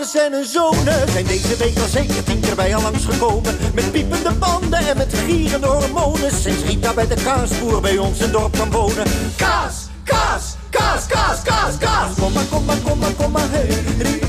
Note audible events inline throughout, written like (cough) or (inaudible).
En zonen zijn deze week al zeker tien keer bij al langsgekomen. Met piepende banden en met gierende hormonen. Sinds Rita bij de kaasboer bij ons in dorp kan wonen. Kaas, kaas, kaas, kaas, kaas, kaas. Kom maar, kom maar, kom maar, kom maar, hey.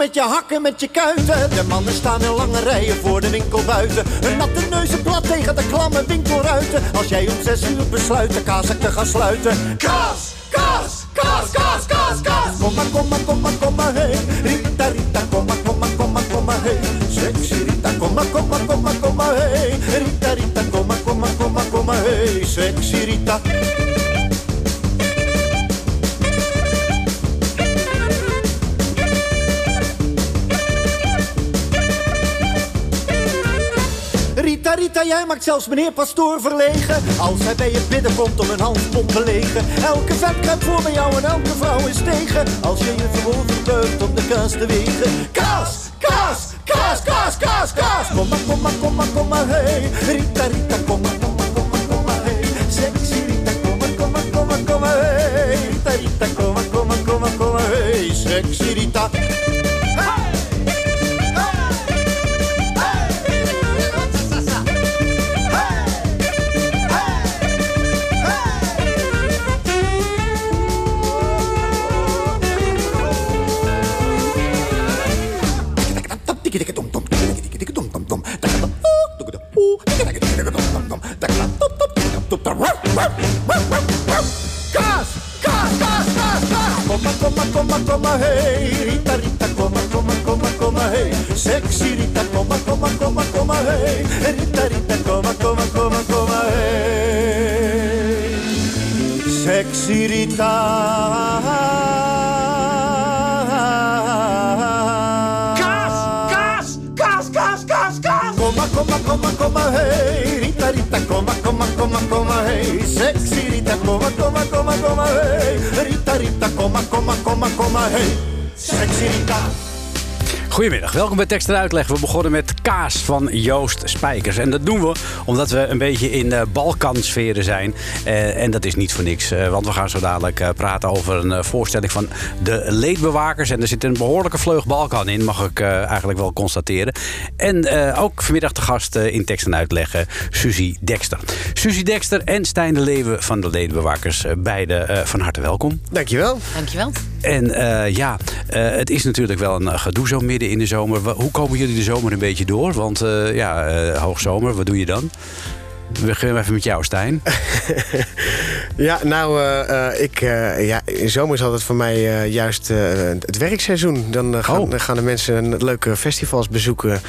Met je hakken, met je kuiten. De mannen staan in lange rijen voor de winkel buiten. Hun natte neuzen plat tegen de klamme winkelruiten. Als jij om zes uur besluit de kaashak te gaan sluiten. Kaas, kaas, kaas, kaas, kaas, kaas. Kom maar, kom maar, kom maar, kom maar, hey. Rita, Rita, kom maar, kom maar, kom maar, kom maar, hey. Sexy Rita, kom maar, kom maar, kom maar, kom maar, hey. Rita, Rita, kom maar, kom maar, kom maar, kom maar, hey. Sexy Rita. Rita, jij maakt zelfs meneer Pastoor verlegen. Als hij bij je binnenkomt om een handpomp te legen. Elke vet kruipt voor bij jou en elke vrouw is tegen. Als je je verwoorden buigt om de kaas te wegen. Kaas, kaas, kaas, kaas, kaas, kaas. Kom maar, kom maar, kom maar, kom maar, hey. Rita, Rita, kom maar, kom maar, kom maar, kom maar, hey. Sexy Rita, kom maar, kom maar, kom maar, kom maar, hey. Rita, Rita, kom maar, kom maar, kom maar, kom maar, hey. Sexy Rita. Hey. Rita, Rita, kom maar, kom maar, kom maar, kom maar, hey. Sexy Rita. Kaas! Kaas! Kaas, kaas, kaas, kaas! Kom maar, kom maar, kom maar, kom maar, hey. Rita, Rita, kom maar, kom maar, kom maar, kom maar, hey. Sexy Rita, kom maar, kom maar, kom maar, kom maar, hey. Rita, Rita, kom maar, kom maar, kom maar, kom maar, hey. Sexy Rita. Goedemiddag, welkom bij Tekst en Uitleg. We begonnen met Kaas van Joost Spijkers. En dat doen we omdat we een beetje in uh, Balkansferen zijn. Uh, en dat is niet voor niks, uh, want we gaan zo dadelijk praten over een voorstelling van de leedbewakers. En er zit een behoorlijke vleug Balkan in, mag ik eigenlijk wel constateren. En ook vanmiddag de gast in Tekst en Uitleg, Suzy Dekster. Suzy Dekster en Stijn de Leeuwen van de leedbewakers. beide van harte welkom. Dankjewel. Dankjewel. En ja, het is natuurlijk wel een gedoe zo midden in de zomer. Hoe komen jullie de zomer een beetje door? Want uh, ja, hoogzomer, wat doe je dan? We beginnen even met jou, Stijn. (laughs) ja, nou, uh, ik, ja, in zomer is altijd voor mij juist het werkseizoen. Dan gaan, oh. gaan de mensen leuke festivals bezoeken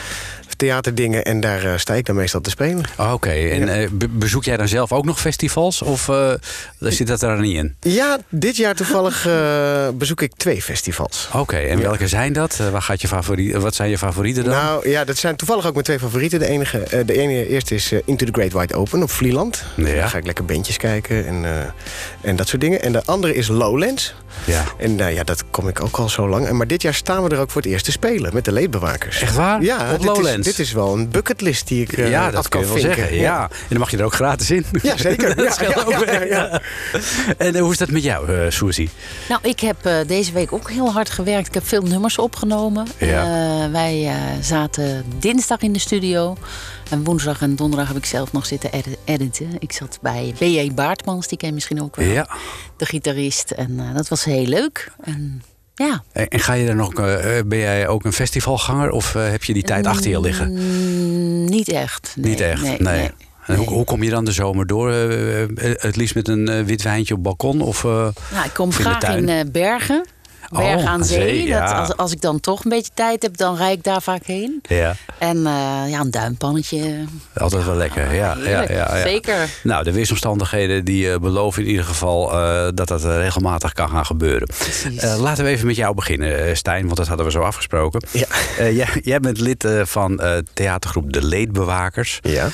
theaterdingen en daar uh, sta ik dan meestal te spelen. Oh, Oké, okay. en ja. uh, be bezoek jij dan zelf ook nog festivals of uh, zit dat er niet in? Ja, dit jaar toevallig bezoek ik twee festivals. Oké, okay, en ja. welke zijn dat? Waar gaat je favoriet, wat zijn je favorieten dan? Nou ja, dat zijn toevallig ook mijn twee favorieten. De, enige, de ene eerste is Into the Great Wide Open op Vlieland. Ja. Daar ga ik lekker bandjes kijken en, en dat soort dingen. En de andere is Lowlands. Ja. En nou ja, dat kom ik ook al zo lang. Maar dit jaar staan we er ook voor het eerst te spelen met de leedbewakers. Echt waar? Ja, op Lowlands? Dit is wel een bucketlist die ik uh, ja, dat kan je wel zeggen. Ja. ja. En dan mag je er ook gratis in. Ja, zeker. (laughs) dat ja, ja, ook ja, ja, En uh, hoe is dat met jou, uh, Suzy? Nou, ik heb uh, deze week ook heel hard gewerkt. Ik heb veel nummers opgenomen. Ja. wij zaten dinsdag in de studio. En woensdag en donderdag heb ik zelf nog zitten ed editen. Ik zat bij B.J. Baartmans, die ken je misschien ook wel. Ja. De gitarist. En dat was heel leuk. En ja. En, ga je er nog, uh, ben jij ook een festivalganger of heb je die tijd achter je liggen? Mm, niet echt. Nee, niet echt, nee. nee. nee. En hoe, hoe kom je dan de zomer door? Eh, eh, het liefst met een eh, wit wijntje op balkon? Of, eh, Nou, ik kom graag in eh, Bergen. Bergen Oh, aan zee. zee, ja. dat, als, als ik dan toch een beetje tijd heb, dan rijd ik daar vaak heen. ja, En eh, ja, een duimpannetje. altijd wel lekker. Ja, ja, ja, ja. Zeker. Nou, de weersomstandigheden die eh, beloven in ieder geval eh, dat dat regelmatig kan gaan gebeuren. Eh, laten we even met jou beginnen, Stijn, want dat hadden we zo afgesproken. Ja. Eh, jij, jij bent lid van eh, theatergroep De Leedbewakers. Ja.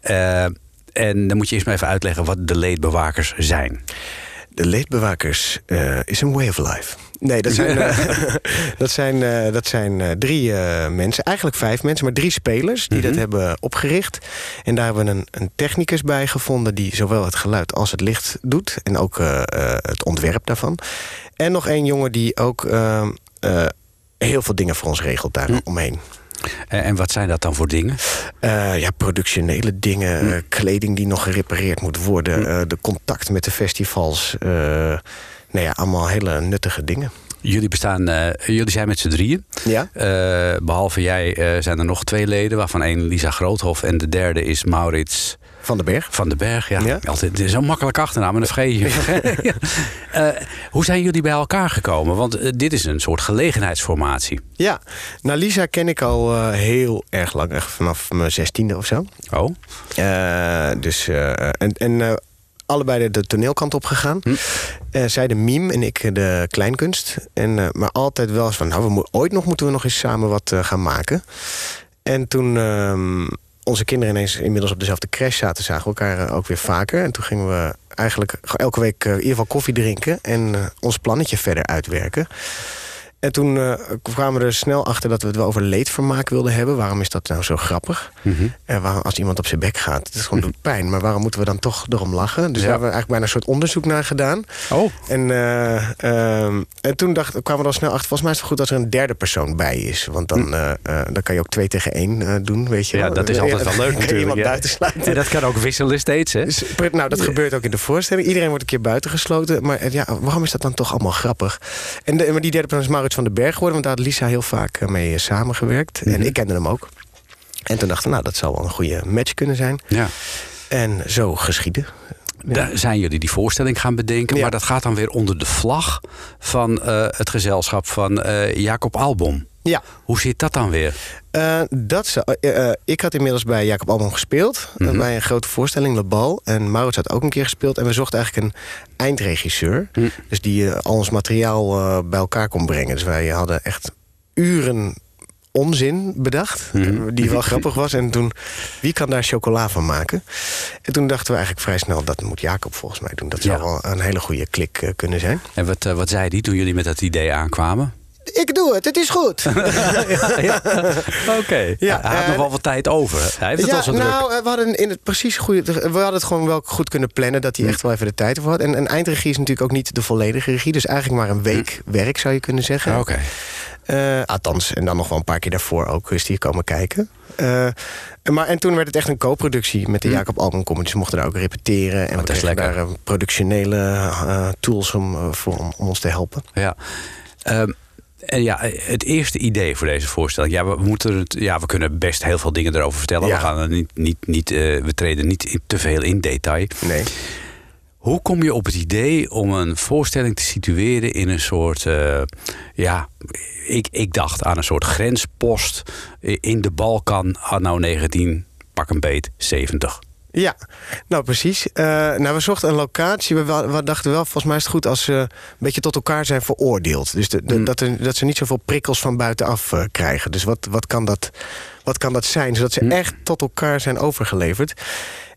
Eh, en dan moet je eerst maar even uitleggen wat de leedbewakers zijn. De leedbewakers eh, is een way of life. Nee, dat zijn, (laughs) eh, (laughs) dat zijn, eh, dat zijn eh, drie mensen, eigenlijk vijf mensen, maar drie spelers die dat hebben opgericht. En daar hebben we een, een technicus bij gevonden die zowel het geluid als het licht doet. En ook het ontwerp daarvan. En nog één jongen die ook eh, eh, heel veel dingen voor ons regelt daar omheen. Eh, en wat zijn dat dan voor dingen? Ja, productionele dingen, eh, kleding die nog gerepareerd moet worden, de contact met de festivals. Nou ja, allemaal hele nuttige dingen. Jullie, bestaan, eh, jullie zijn met z'n drieën. Ja? Eh, behalve jij eh, zijn er nog twee leden, waarvan één Lisa Groothof en de derde is Maurits Van den Berg. van den Berg. Ja, Ja. altijd het is zo'n makkelijk achternaam, en dat vergeet je. (laughs) Ja. Hoe zijn jullie bij elkaar gekomen? Want dit is een soort gelegenheidsformatie. Ja, nou Lisa ken ik al heel erg lang, echt vanaf mijn zestiende of zo. Oh, dus, en en allebei de, de toneelkant op gegaan. Eh, zij de mime en ik de kleinkunst. En, eh, maar altijd wel eens van, nou, we mo- ooit nog moeten we nog eens samen wat eh, gaan maken. En toen ehm, onze kinderen ineens inmiddels op dezelfde crash zaten, zagen we elkaar ook weer vaker. En toen gingen we eigenlijk elke week in ieder geval koffie drinken en ons plannetje verder uitwerken. En toen eh, kwamen we er snel achter dat we het wel over leedvermaak wilden hebben. Waarom is dat nou zo grappig? En waarom, als iemand op zijn bek gaat, het is gewoon doet pijn. Maar waarom moeten we dan toch erom lachen? Dus Ja. daar hebben we eigenlijk bijna een soort onderzoek naar gedaan. oh. En, eh, ehm, en toen dacht, kwamen we er al snel achter... volgens mij is het goed als er een derde persoon bij is. Want dan, eh, eh, dan kan je ook twee tegen één doen, weet je Ja, wel. dat is altijd wel leuk (laughs) natuurlijk. iemand ja. buiten sluiten. En dat kan ook wisselen steeds, hè? Dus, nou, dat gebeurt ook in de voorstelling. Iedereen wordt een keer buitengesloten. Maar ja, waarom is dat dan toch allemaal grappig? En de, maar die derde persoon is Maurits van den Berg geworden. Want daar had Lisa heel vaak eh, mee eh, samengewerkt. En ik kende hem ook. En toen dachten we, nou, dat zou wel een goede match kunnen zijn. Ja. En zo geschieden. Daar zijn jullie die voorstelling gaan bedenken. Ja. Maar dat gaat dan weer onder de vlag van eh, het gezelschap van Jacob Albom. Ja, Hoe zit dat dan weer? Eh, dat zou, eh, eh, ik had inmiddels bij Jacob Album gespeeld. Mhm. bij een grote voorstelling, Le Bal. En Maurits had ook een keer gespeeld. En we zochten eigenlijk een eindregisseur. Mhm. Dus die al ons materiaal bij elkaar kon brengen. Dus wij hadden echt uren onzin bedacht. Mhm. Die wel grappig was. En toen, wie kan daar chocola van maken? En toen dachten we eigenlijk vrij snel... dat moet Jacob volgens mij doen. Dat zou wel een hele goede klik kunnen zijn. En wat, wat zei die toen jullie met dat idee aankwamen? Ik doe het, het is goed. (laughs) Oké. Ja, hij had eh, nog wel wat tijd over. Hij heeft het al zo druk. nou, eh, we hadden in het precies goede. We hadden het gewoon wel goed kunnen plannen dat hij Hm. echt wel even de tijd voor had. En een eindregie is natuurlijk ook niet de volledige regie. Dus eigenlijk maar een week werk zou je kunnen zeggen. Hm. Oké. Eh, althans, en dan nog wel een paar keer daarvoor ook is die komen kijken. Eh, maar, en toen werd het echt een co-productie met de Jacob Album Comedy. Dus we mochten daar ook repeteren. En we Hm. Oh, is kregen lekker. daar eh, productionele eh, tools om, eh, voor, om, om ons te helpen. Ja. Ehm, en ja, het eerste idee voor deze voorstelling. Ja, we, moeten het, ja, we kunnen best heel veel dingen erover vertellen. Ja. We, gaan er niet, niet, niet, eh, we treden niet te veel in detail. Nee. Hoe kom je op het idee om een voorstelling te situeren in een soort. eh, ja, ik, ik dacht aan een soort grenspost in de Balkan anno 19, pak een beet, 70. Ja, nou precies. Eh, nou, we zochten een locatie. We, dachten wel, volgens mij is het goed als ze een beetje tot elkaar zijn veroordeeld. Dus de, de- Hmm. dat, er, dat ze niet zoveel prikkels van buitenaf eh, krijgen. Dus wat, wat, kan dat, wat kan dat zijn? Zodat ze Hmm. echt tot elkaar zijn overgeleverd.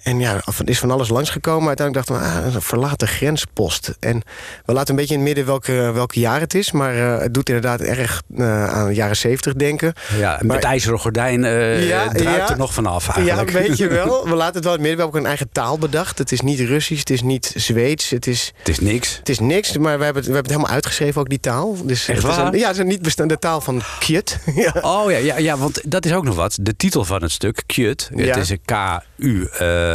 En ja, er is van alles langsgekomen. Uiteindelijk dachten we, ah, een verlaten grenspost. En we laten een beetje in het midden welke, welk jaar het is. Maar eh, het doet inderdaad erg eh, aan de jaren zeventig denken. Ja, met Maar- ijzeren gordijn eh Ja, druipt ja. er nog vanaf Ja, eigenlijk. weet je wel. (laughs) We laten het wel in het midden. We hebben ook een eigen taal bedacht. Het is niet Russisch, het is niet Zweeds. Het is, Het is niks. het is niks, maar we hebben het, we hebben het helemaal uitgeschreven, ook die taal. Dus Echt het is waar? een, ja, het is een niet bestaande taal van Kjut. (laughs) ja. Oh ja, ja, ja, want dat is ook nog wat. De titel van het stuk, Kjut, Ja. het is een K-U, uh,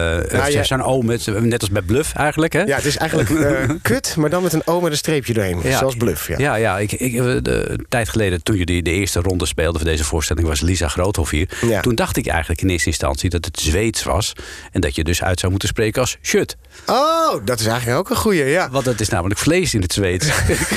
ja. zo'n O, met, net als bij Bluff eigenlijk. Hè? Ja, het is eigenlijk uh, (laughs) kut, maar dan met een O met een streepje doorheen. Ja. Zoals Bluff. Ja, ja, ja ik, ik, de, een tijd geleden, toen jullie de eerste ronde speelden voor deze voorstelling, was Lisa Groothof hier. Ja. Toen dacht ik eigenlijk in eerste instantie dat het Zweeds was. En dat je dus uit zou moeten spreken als shut. Oh, dat is eigenlijk ook een goeie, ja. Want het is namelijk vlees in het Zweeds.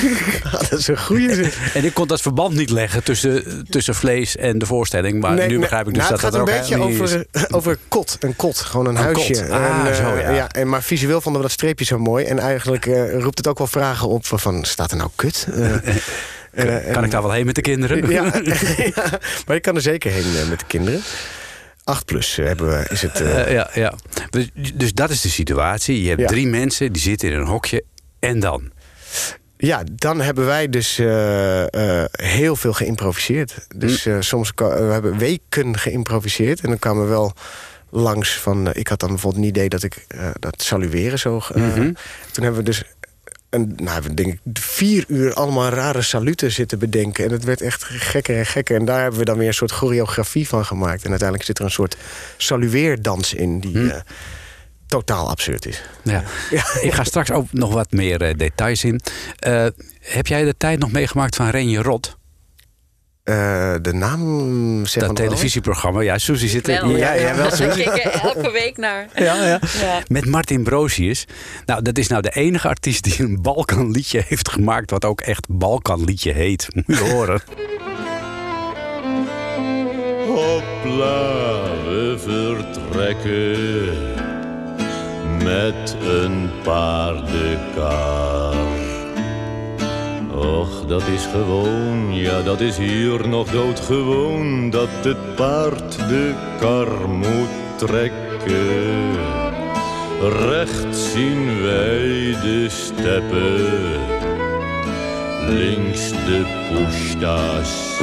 (laughs) dat is een goeie zin. (laughs) en ik kon dat verband niet leggen tussen, tussen vlees en de voorstelling. Maar Nee, nu begrijp ik dus nou, dat het dat gaat er ook een beetje helemaal niet is. over, over kot. Een kot, gewoon een, Een huisje. Ah, en, eh, zo, ja. en, maar visueel vonden we dat streepje zo mooi. En eigenlijk eh, roept het ook wel vragen op van, staat er nou kut? Eh, (laughs) eh, Kan ik daar wel heen met de kinderen? ja, ja, maar je kan er zeker heen met de kinderen. 8 plus eh, hebben we, is het... eh, Eh, ja, ja. Dus, dus dat is de situatie. Je hebt Ja. drie mensen die zitten in een hokje. En dan? Ja, dan hebben wij dus heel veel geïmproviseerd. Dus eh, soms we hebben weken geïmproviseerd. En dan kwamen we wel langs van... ik had dan bijvoorbeeld een idee dat ik dat salueren zo... Mhm. Toen hebben we dus... Een, nou, hebben we denk ik vier uur allemaal rare saluten zitten bedenken. En het werd echt gekker en gekker. En daar hebben we dan weer een soort choreografie van gemaakt. En uiteindelijk zit er een soort salueerdans in... die Hm. eh, totaal absurd is. Ja. (laughs) Ik ga straks ook nog wat meer eh, details in. Eh, heb jij de tijd nog meegemaakt van Renje Rot? Eh, de naam, zeg Dat televisieprogramma. Ja, Suzy zit er. Wel, ja, ja, wel ik elke week naar. (laughs) Ja, ja. Ja. Met Martin Brosius. Nou, dat is nou de enige artiest die een Balkanliedje heeft gemaakt... wat ook echt Balkanliedje heet. Moet je horen. Hopla, we vertrekken met een paardenkar. Och, dat is gewoon, ja, dat is hier nog doodgewoon, dat het paard de kar moet trekken. Rechts zien wij de steppen, links de poesta's.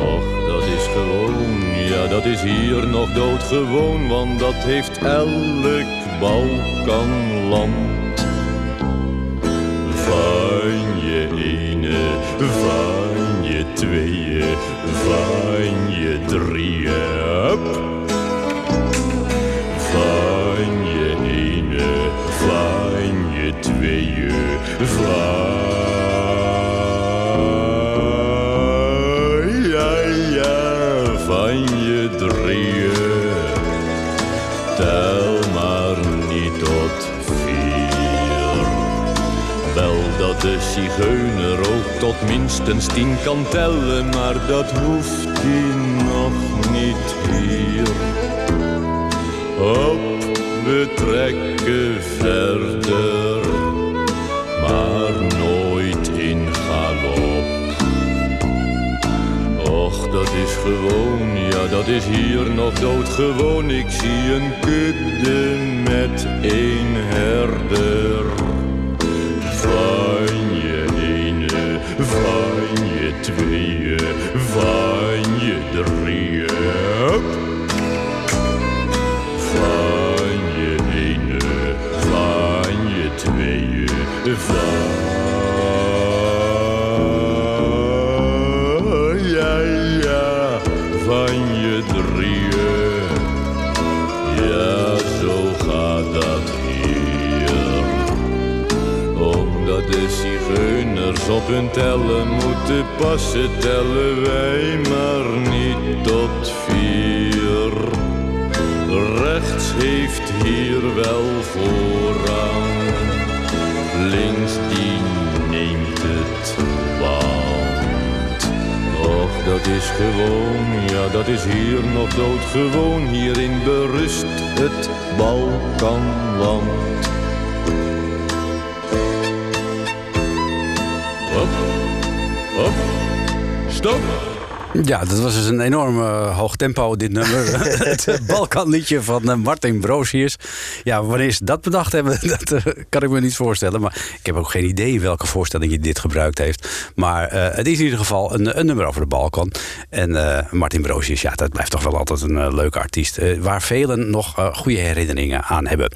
Och, dat is gewoon, ja, dat is hier nog doodgewoon, want dat heeft elk Balkanland. Van je ene, van je tweeën, van je drieën. Van je ene, van je tweeën, van zigeuner ook tot minstens tien kan tellen, maar dat hoeft hij nog niet hier. Op, we trekken verder, maar nooit in galop. Och, dat is gewoon, ja, dat is hier nog doodgewoon. Ik zie een kudde met één herder. Van je tweeën, van je drieën. Van je ene, van je tweeën, van ja, ja, hier. Zigeuners op hun tellen moeten passen, tellen wij maar niet tot vier. Rechts heeft hier wel voorrang, links die neemt het want. Och, dat is gewoon, ja, dat is hier nog doodgewoon. Hierin berust het Balkanland. Up. Up. Stop. Ja, dat was dus een enorm eh, hoog tempo, dit nummer. (laughs) het Balkanliedje van eh, Martin Brosius. Ja, wanneer ze dat bedacht hebben, (laughs) dat eh, kan ik me niet voorstellen. Maar ik heb ook geen idee welke voorstelling je dit gebruikt heeft. Maar het is in ieder geval een, een nummer over de Balkan. En Martin Brosius, ja, dat blijft toch wel altijd een leuke artiest. waar velen nog goede herinneringen aan hebben.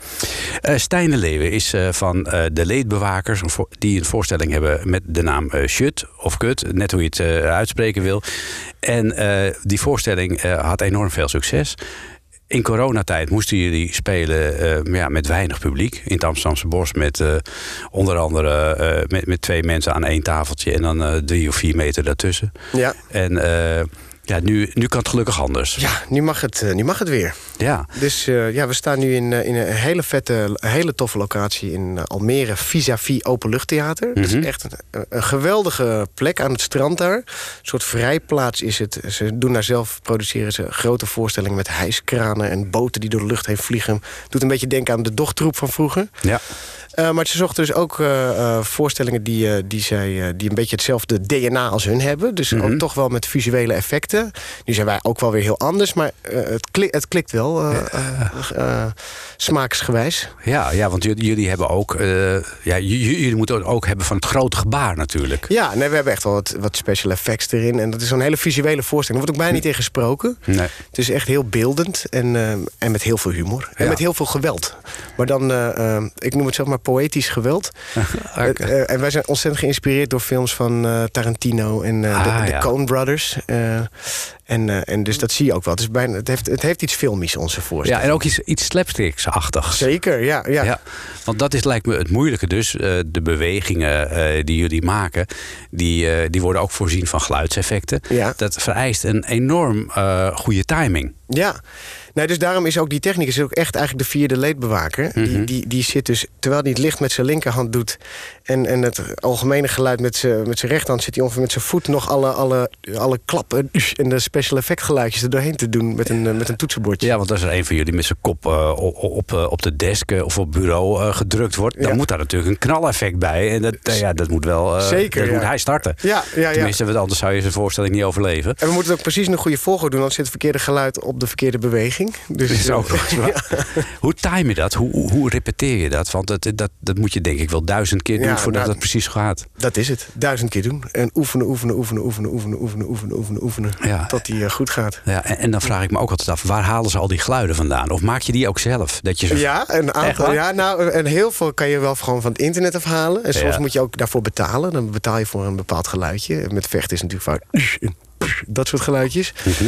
Stijn de Leeuwen is van de Leedbewakers... die een voorstelling hebben met de naam Shut of Kut. Net hoe je het uitspreken wil. En eh, die voorstelling eh, had enorm veel succes. in coronatijd moesten jullie spelen uh, ja, met weinig publiek. In het Amsterdamse Bos met uh, onder andere uh, met, met twee mensen aan één tafeltje... en dan drie of vier meter daartussen. Ja. En ja, nu, nu kan het gelukkig anders. Ja, nu mag het, uh, nu mag het weer. Ja. Dus uh, ja, we staan nu in, uh, in een hele vette, hele toffe locatie in Almere, vis-à-vis Openluchttheater. Mm -hmm. Dat is echt een, een, geweldige plek aan het strand daar. Een soort vrijplaats is het. Ze doen daar zelf, produceren ze grote voorstellingen met hijskranen en boten die door de lucht heen vliegen. Doet een beetje denken aan de dochtroep van vroeger. Ja. Uh, maar ze zochten dus ook uh, uh, voorstellingen die, die, zij, die een beetje hetzelfde DNA als hun hebben. Dus mm -hmm. ook toch wel met visuele effecten. Nu zijn wij ook wel weer heel anders, maar het, het klikt wel smaaksgewijs. Ja, ja, want jullie hebben ook. ja, jullie moeten ook hebben van het grote gebaar natuurlijk. Ja, nee, we hebben echt wel wat, wat special effects erin. En dat is zo'n hele visuele voorstelling. Er wordt ook bijna niet in gesproken. Nee. Het is echt heel beeldend en, en met heel veel humor. En ja. met heel veel geweld. Maar dan, ik noem het zeg maar poëtisch geweld. (laughs) okay. uh, en wij zijn ontzettend geïnspireerd door films van uh, Tarantino en uh, ah, de, de ja. Coen Brothers. en, en dus dat zie je ook wel. Het, is bijna, het, heeft, het heeft iets filmisch, onze Ja, voorstelling. en ook iets, iets slapsticksachtigs. Zeker, ja, ja. Ja, want dat is lijkt me het moeilijke dus. De bewegingen die jullie maken, die, die worden ook voorzien van geluidseffecten. Ja. Dat vereist een enorm goede timing. Ja, nou, dus daarom is ook die technicus ook echt eigenlijk de vierde leedbewaker. Mhm. Die, die, die zit dus, terwijl hij het licht met zijn linkerhand doet... en, en het algemene geluid met zijn met zijn rechterhand... zit hij ongeveer met zijn voet nog alle, alle, alle klappen (laughs) en de special effect geluidjes er doorheen te doen... met een, met een toetsenbordje. Ja, want als er een van jullie met zijn kop uh, op, op, op de desk of op bureau gedrukt wordt... dan Ja. moet daar natuurlijk een knaleffect bij. En dat, ja, dat moet wel... Zeker, dat ja. moet hij starten. Ja, ja, ja. Tenminste, want anders zou je zijn voorstelling niet overleven. En we moeten het ook precies een goede volgorde doen... anders zit het verkeerde geluid op de verkeerde beweging. Dus Dat is ook nog waar. (laughs) (laughs) Hoe time je dat? Hoe, hoe, repeteer je dat? Want dat, dat, dat moet je denk ik wel duizend keer doen Ja, voordat nou, het precies gaat. Dat is het. Duizend keer doen. En oefenen, oefenen, oefenen, oefenen, oefenen, oefenen, oefenen, oefenen, oefenen. Ja. Tot die eh, goed gaat. Ja, en, en dan vraag ik me ook altijd af, waar halen ze al die geluiden vandaan? Of maak je die ook zelf? Dat je zo... Ja, een aantal. Ja, nou, en heel veel kan je wel gewoon van het internet afhalen. En soms Ja. moet je ook daarvoor betalen. Dan betaal je voor een bepaald geluidje. Met vechten is natuurlijk vaak (laughs) dat soort geluidjes. Eh,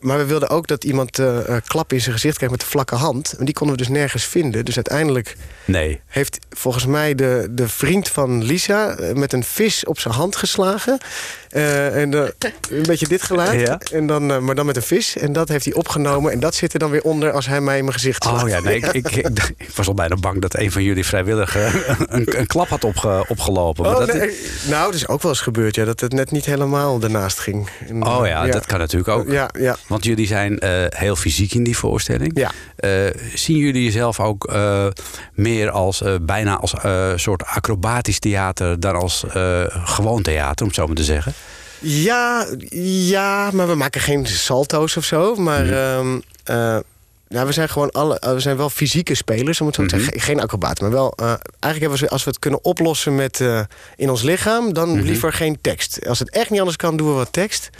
maar we wilden ook dat iemand eh eh, klap in zijn gezicht krijgt met de vlakke hand. En die konden we dus nergens vinden. Dus uiteindelijk Nee. heeft volgens mij de, de vriend van Lisa eh, met een vis op zijn hand geslagen. Eh, en eh, een beetje dit geluid. Ja. En dan, eh, maar dan met een vis. En dat heeft hij opgenomen. En dat zit er dan weer onder als hij mij in mijn gezicht slaat. Oh ja, nee, ik, ik, ik, ik was al bijna bang dat een van jullie vrijwillig eh, een, een klap had opge, opgelopen. Oh, dat, nee. Nou, dat is ook wel eens gebeurd, ja, dat het net niet helemaal ernaast ging. En, Oh ja, dat kan natuurlijk ook. Ja, ja. Want jullie zijn heel fysiek in die voorstelling. Ja. Zien jullie jezelf ook meer als bijna als eh, soort acrobatisch theater dan als gewoon theater, om het zo maar te zeggen? Ja, ja, maar we maken geen salto's of zo. Maar ja, we zijn gewoon alle, eh, we zijn wel fysieke spelers, om het zo te Mhm. zeggen. Geen acrobaten, maar wel. eh, eigenlijk hebben we, als we het kunnen oplossen met in ons lichaam, dan Mhm. liever geen tekst. Als het echt niet anders kan, doen we wat tekst.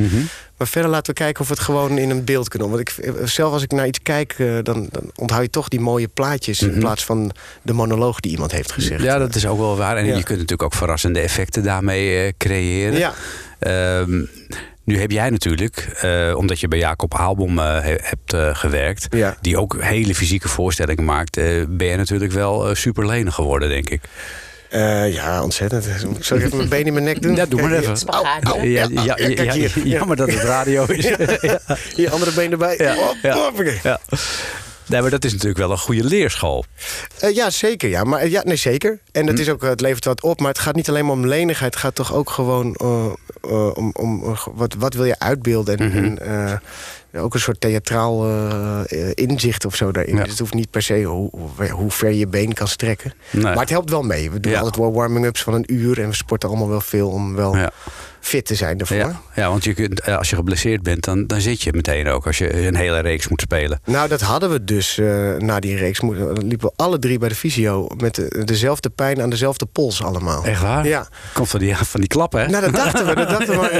Maar verder laten we kijken of we het gewoon in een beeld kunnen. Want ik, eh, zelf als ik naar iets kijk, eh, dan, dan onthoud je toch die mooie plaatjes... in plaats van de monoloog die iemand heeft gezegd. Mhm. Ja, dat is ook wel waar. En Ja. je kunt natuurlijk ook verrassende effecten daarmee eh, creëren. Ja. Ehm, nu heb jij natuurlijk, omdat je bij Jacob Aalbom he- hebt gewerkt... Ja. die ook hele fysieke voorstellingen maakt... ben je natuurlijk wel super lenig geworden, denk ik. Eh, ja, ontzettend. Zal ik even mijn been in mijn nek doen? Ja, doe maar even. Spagaat? Ja, ja, ja, jammer dat het radio is. (laughs) Ja. Hier, andere been erbij. Ja, Hop, ja. Nee, maar dat is natuurlijk wel een goede leerschool. Eh, ja, zeker. Ja. Maar, eh, ja, nee, zeker. En Hm. het, is ook, het levert wat op. Maar het gaat niet alleen maar om lenigheid. Het gaat toch ook gewoon eh, eh, om, om wat, wat wil je uitbeelden. En, Mhm. en, eh, ook een soort theatraal eh, eh, inzicht of zo daarin. Ja. Dus het hoeft niet per se hoe, hoe, ver je been kan strekken. Nee. Maar het helpt wel mee. We doen Ja. altijd wel warming-ups van een uur. En we sporten allemaal wel veel om wel Ja. Fit te zijn ervoor. Ja, ja, want je kunt, eh, als je geblesseerd bent, dan, dan zit je meteen ook als je een hele reeks moet spelen. Nou, dat hadden we dus eh, na die reeks. Dan liepen we alle drie bij de fysio met de- dezelfde pijn aan dezelfde pols allemaal. Echt waar? Ja. Komt van die, van die klappen, hè? Nou, dat dachten we. Dat dachten we (laughs)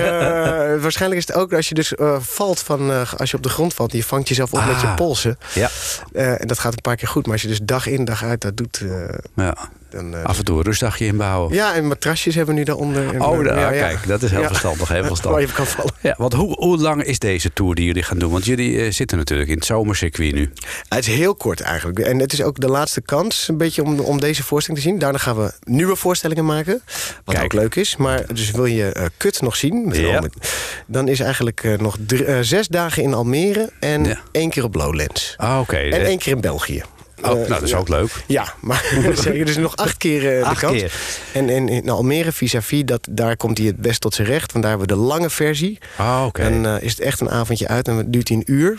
eh, waarschijnlijk is het ook als je dus eh, valt van, eh, als je op de grond valt, je vangt jezelf op met je Ah. polsen. Ja. Eh, en dat gaat een paar keer goed. Maar als je dus dag in dag uit dat doet, eh, ja. Dan, eh, Af en toe een rustdagje inbouwen. ja, en matrasjes hebben we nu daaronder. En, Oh, eh, ja, ja. kijk, dat is heel verstandig. Heel (laughs) Waar verstandig. je kan vallen. Ja, want hoe, hoe lang is deze tour die jullie gaan doen? Want jullie eh, zitten natuurlijk in het zomercircuit nu. Het is heel kort eigenlijk. En het is ook de laatste kans een beetje om, om deze voorstelling te zien. Daarna gaan we nieuwe voorstellingen maken. Wat Kijk. ook leuk is. Maar dus wil je Kut nog zien? Ja. dan is eigenlijk nog drie- zes dagen in Almere. En één keer op Lowlands. Ah, oké. En één keer in België. Oh, nou, Eh, dat is ja. ook leuk. Ja, maar (laughs) zeker. Dus nog acht keer eh, Acht de kans. keer. En, en in Almere, vis-à-vis, dat, daar komt hij het best tot zijn recht. Want daar hebben we de lange versie. Ah, oké. Dan eh, is het echt een avondje uit en het duurt hij een uur.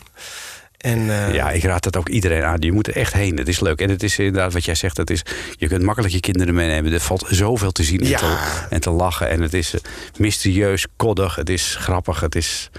En, Ja, ik raad het ook iedereen aan. Je moet er echt heen. Het is leuk. En het is inderdaad wat jij zegt. Het is, je kunt makkelijk je kinderen meenemen. Er valt zoveel te zien en, te, en te lachen. En het is mysterieus, koddig. Het is grappig. Het is,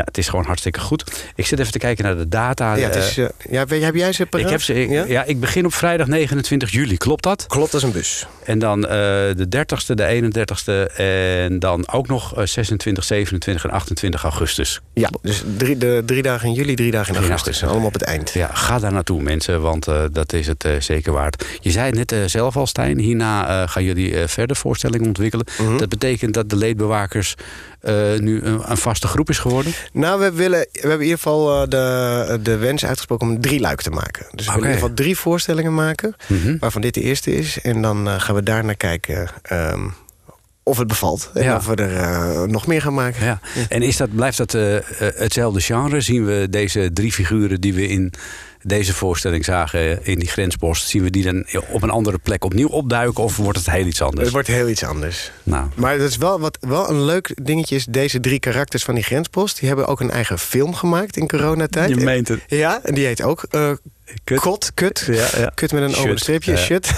ja, het is gewoon hartstikke goed. Ik zit even te kijken naar de data. ja, het Eh, is, eh, ja, heb jij ze paraat? ik heb ze, ik- Ja? ja? ik begin op vrijdag 29 juli. Klopt dat? Klopt als een bus. En dan eh, de 30ste, de 31ste en dan ook nog eh, 26, 27 en 28 augustus. Ja, dus drie, de, drie dagen in juli, drie dagen in augustus. Allemaal op het eind. Ja, ga daar naartoe mensen, want dat is het zeker waard. Je zei het net zelf al, Stijn. Hierna gaan jullie verder voorstellingen ontwikkelen. Mhm. Dat betekent dat de leedbewakers eh, nu een, een vaste groep is geworden? Nou, we, willen, we hebben in ieder geval eh, de, de wens uitgesproken om drie luik te maken. Dus we willen in ieder geval drie voorstellingen maken. Mhm. Waarvan dit de eerste is. En dan eh, gaan we daarna kijken ehm, of het bevalt. En Ja. of we er nog meer gaan maken. Ja. En is dat, blijft dat hetzelfde genre? Zien we deze drie figuren die we in deze voorstelling zagen in die grenspost... zien we die dan op een andere plek opnieuw opduiken... of wordt het heel iets anders? Het wordt heel iets anders. Nou, Maar dat is wel, wat, wel een leuk dingetje is... deze drie karakters van die grenspost... die hebben ook een eigen film gemaakt in coronatijd. je meent het. Ja, en die heet ook eh Kut. Kot, Kut. Ja, ja. Kut met een Shut. open streepje, Ja. shut.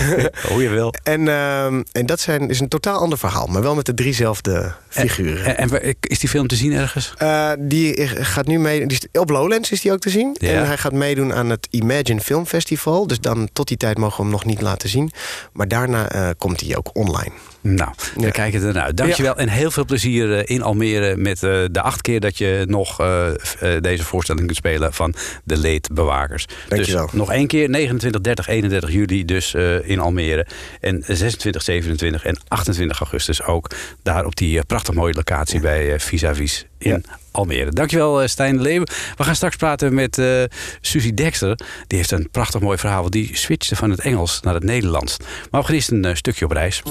Hoe je wil. en, ehm, en dat zijn, is een totaal ander verhaal, maar wel met de driezelfde figuren. En, is die film te zien ergens? Eh, die gaat nu mee. Die is, op Lowlands is die ook te zien. Ja. En hij gaat meedoen aan het Imagine Film Festival. Dus dan tot die tijd mogen we hem nog niet laten zien. Maar daarna eh, komt hij ook online. Nou, we Ja. kijken ernaar uit. Dankjewel en heel veel plezier eh, in Almere met eh, de acht keer dat je nog deze voorstelling kunt spelen van de Leedbewakers. Dankjewel. Dus nog één keer, 29, 30, 31 juli dus in Almere. En 26, 27 en 28 augustus ook daar op die prachtig mooie locatie bij Vis-a-Vis in Almere. Dankjewel eh, Stijn Leeuwen. We gaan straks praten met eh Susie Dexter. Die heeft een prachtig mooi verhaal. want Die switchte van het Engels naar het Nederlands. Maar we gaan eerst een eh, stukje op reis.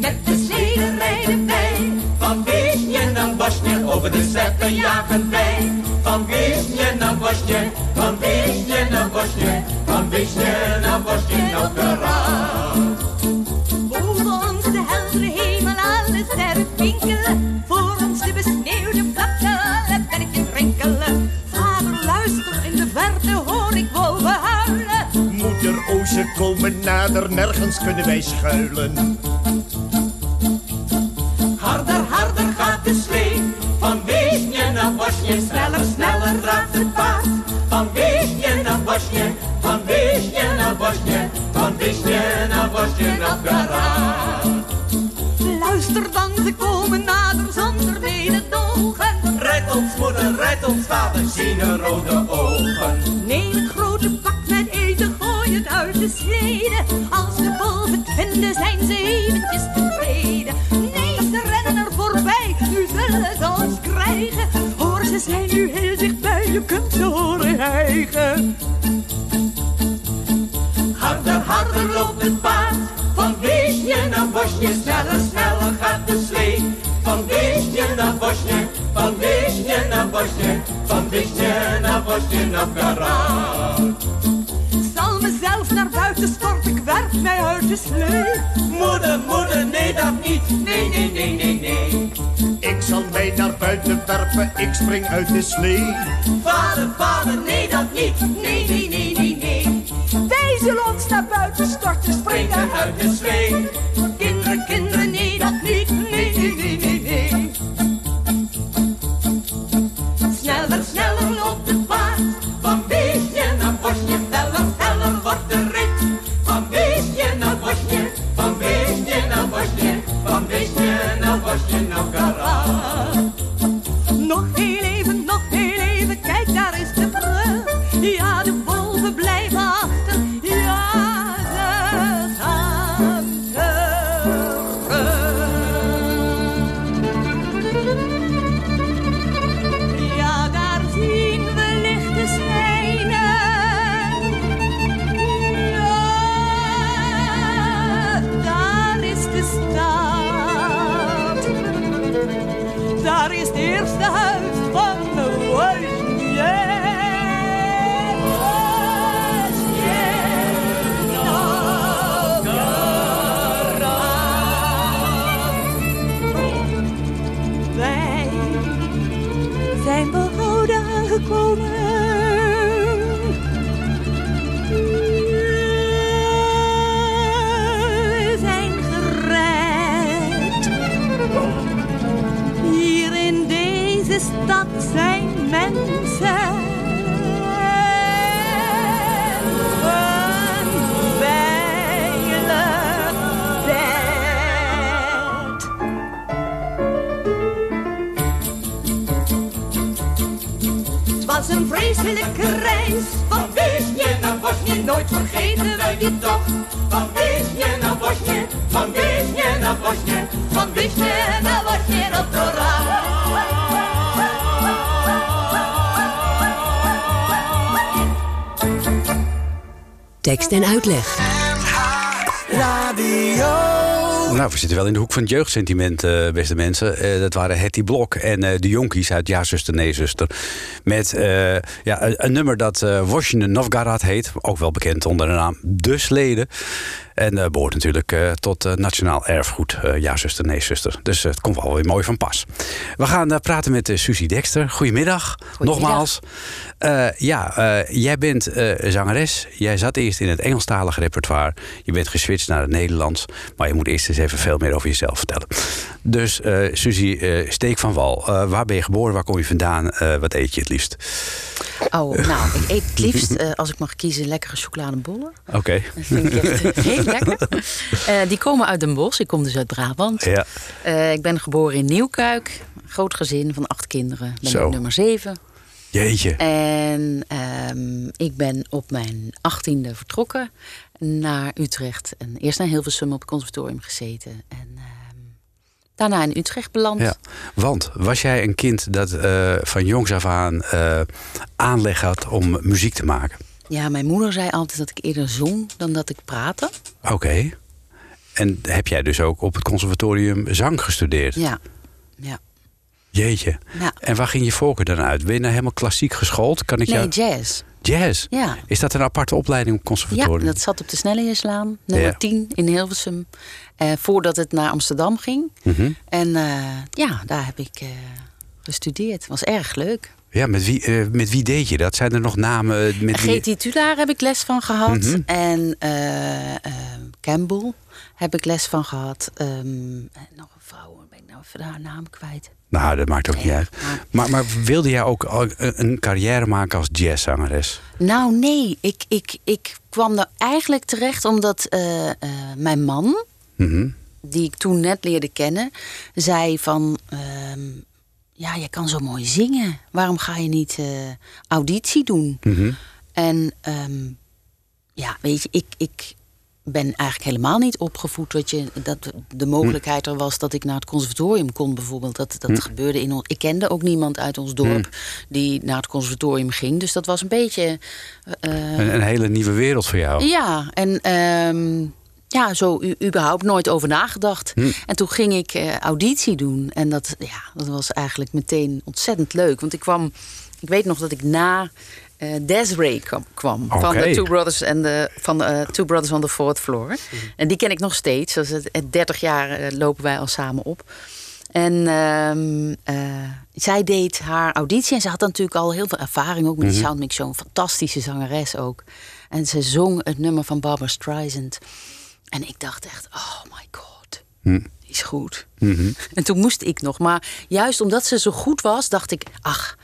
Met de sleden rijden wij van Weesje naar Bosje over de steppen jagen wij. Van Weesje naar Bosje, van Weesje naar Bosje, komen nader, nergens kunnen wij schuilen. Harder, harder gaat de slee. Van Weesje naar Bosje, sneller, sneller draait het paard. Van Weesje naar Bosje, van Weesje naar Bosje, van Weesje naar Bosje naar Verraad. Luister dan, ze komen nader zonder mededogen. Red ons moeder, red ons vader, zien er rode ogen. Je kunt ze horen hijgen. Harder, harder loopt het paard. Van Weesje naar Bosje, sneller, sneller gaat de slee. Van Weesje naar Bosje, van Weesje naar Bosje, van Weesje naar Bosje naar Verraad. Zal mezelf naar buiten storten, ik werp mij uit de slee. Moeder, moeder, nee dat niet, nee, nee, nee, nee, nee. Zal mij naar buiten werpen, ik spring uit de slee. Vader, vader, nee dat niet, nee, nee, nee, nee, nee. Wij zullen ons naar buiten storten, Springen uit de slee. Zitten wel in de hoek van het jeugdsentiment, eh, beste mensen. Eh, dat waren Hetty Blok en eh, de Jonkies uit Ja, zuster, nee, zuster. Met ja, een, nummer dat Wozniak Novgorod heet. Ook wel bekend onder de naam De Sleden. En eh, behoort natuurlijk eh, tot eh, nationaal erfgoed. ja, zuster, nee, zuster. Dus het komt wel weer mooi van pas. We gaan praten met uh, Susie Dexter. Goedemiddag. Nogmaals. Eh, ja, jij bent zangeres. Jij zat eerst in het Engelstalige repertoire. Je bent geswitcht naar het Nederlands. Maar je moet eerst eens even veel meer over jezelf vertellen. Dus Susie, eh, steek van wal. Waar ben je geboren? Waar kom je vandaan? Wat eet je het liefst? Oh, nou, ik eet het liefst, als ik mag kiezen, lekkere chocoladebollen. Oké. Dat vind ik echt (laughs) heel lekker. (laughs) Eh, die komen uit Den Bosch. Ik kom dus uit Brabant. Ja. Eh, ik ben geboren in Nieuwkuik. Groot gezin van acht kinderen. Ben Zo. nummer zeven. Jeetje. En ehm, ik ben op mijn achttiende vertrokken naar Utrecht. En eerst naar Hilversum op het conservatorium gezeten. En ehm, daarna in Utrecht beland. Ja, want was jij een kind dat eh, van jongs af aan aanleg had om muziek te maken? Ja, mijn moeder zei altijd dat ik eerder zong dan dat ik praatte. Oké. En heb jij dus ook op het conservatorium zang gestudeerd? Ja, ja. Jeetje. Ja. En waar ging je voorkeur dan uit? Ben je nou helemaal klassiek geschoold? Kan ik Nee, jou... jazz. Jazz? Ja. Is dat een aparte opleiding op het Ja, conservatorium? dat zat op de Snelleheerslaan, nummer Ja. 10 in Hilversum. eh, voordat het naar Amsterdam ging. Mhm. En eh, ja, daar heb ik eh, gestudeerd. Was erg leuk. Ja, met wie, eh, met wie deed je dat? Zijn er nog namen eh, met wie... G. Tulaar heb ik les van gehad. Mhm. En eh, Campbell heb ik les van gehad. Ehm, en nog een vrouw, ben ik nou even haar naam kwijt. Nou, dat maakt ook niet uit. maar- Maar, maar wilde jij ook een carrière maken als jazzzangeres? Nou, nee. Ik, ik, ik kwam er eigenlijk terecht omdat mijn man, Mhm. die ik toen net leerde kennen, zei van... ehm, ja, je kan zo mooi zingen. Waarom ga je niet eh, auditie doen? Mhm. En ehm, ja, weet je, ik, ik ben eigenlijk helemaal niet opgevoed dat, je, dat de mogelijkheid er was dat ik naar het conservatorium kon bijvoorbeeld. Dat, dat gebeurde in ons. Ik kende ook niemand uit ons dorp die naar het conservatorium ging. Dus dat was een beetje. eh, Een, een hele nieuwe wereld voor jou. ja, en ehm, ja, zo u, überhaupt nooit over nagedacht. En toen ging ik eh, auditie doen. En dat, ja, dat was eigenlijk meteen ontzettend leuk. Want ik kwam, ik weet nog dat ik na eh Desiree kwam, kwam van de Two Brothers en de van eh, Two Brothers on the Fourth Floor. En die ken ik nog steeds. Is het, het 30 jaar lopen wij al samen op. En ehm, eh, zij deed haar auditie en ze had natuurlijk al heel veel ervaring ook met die Soundmix Show. Een fantastische zangeres ook. En ze zong het nummer van Barbara Streisand. En ik dacht echt, oh my god, die is goed. En toen moest ik nog. Maar juist omdat ze zo goed was, dacht ik, ach,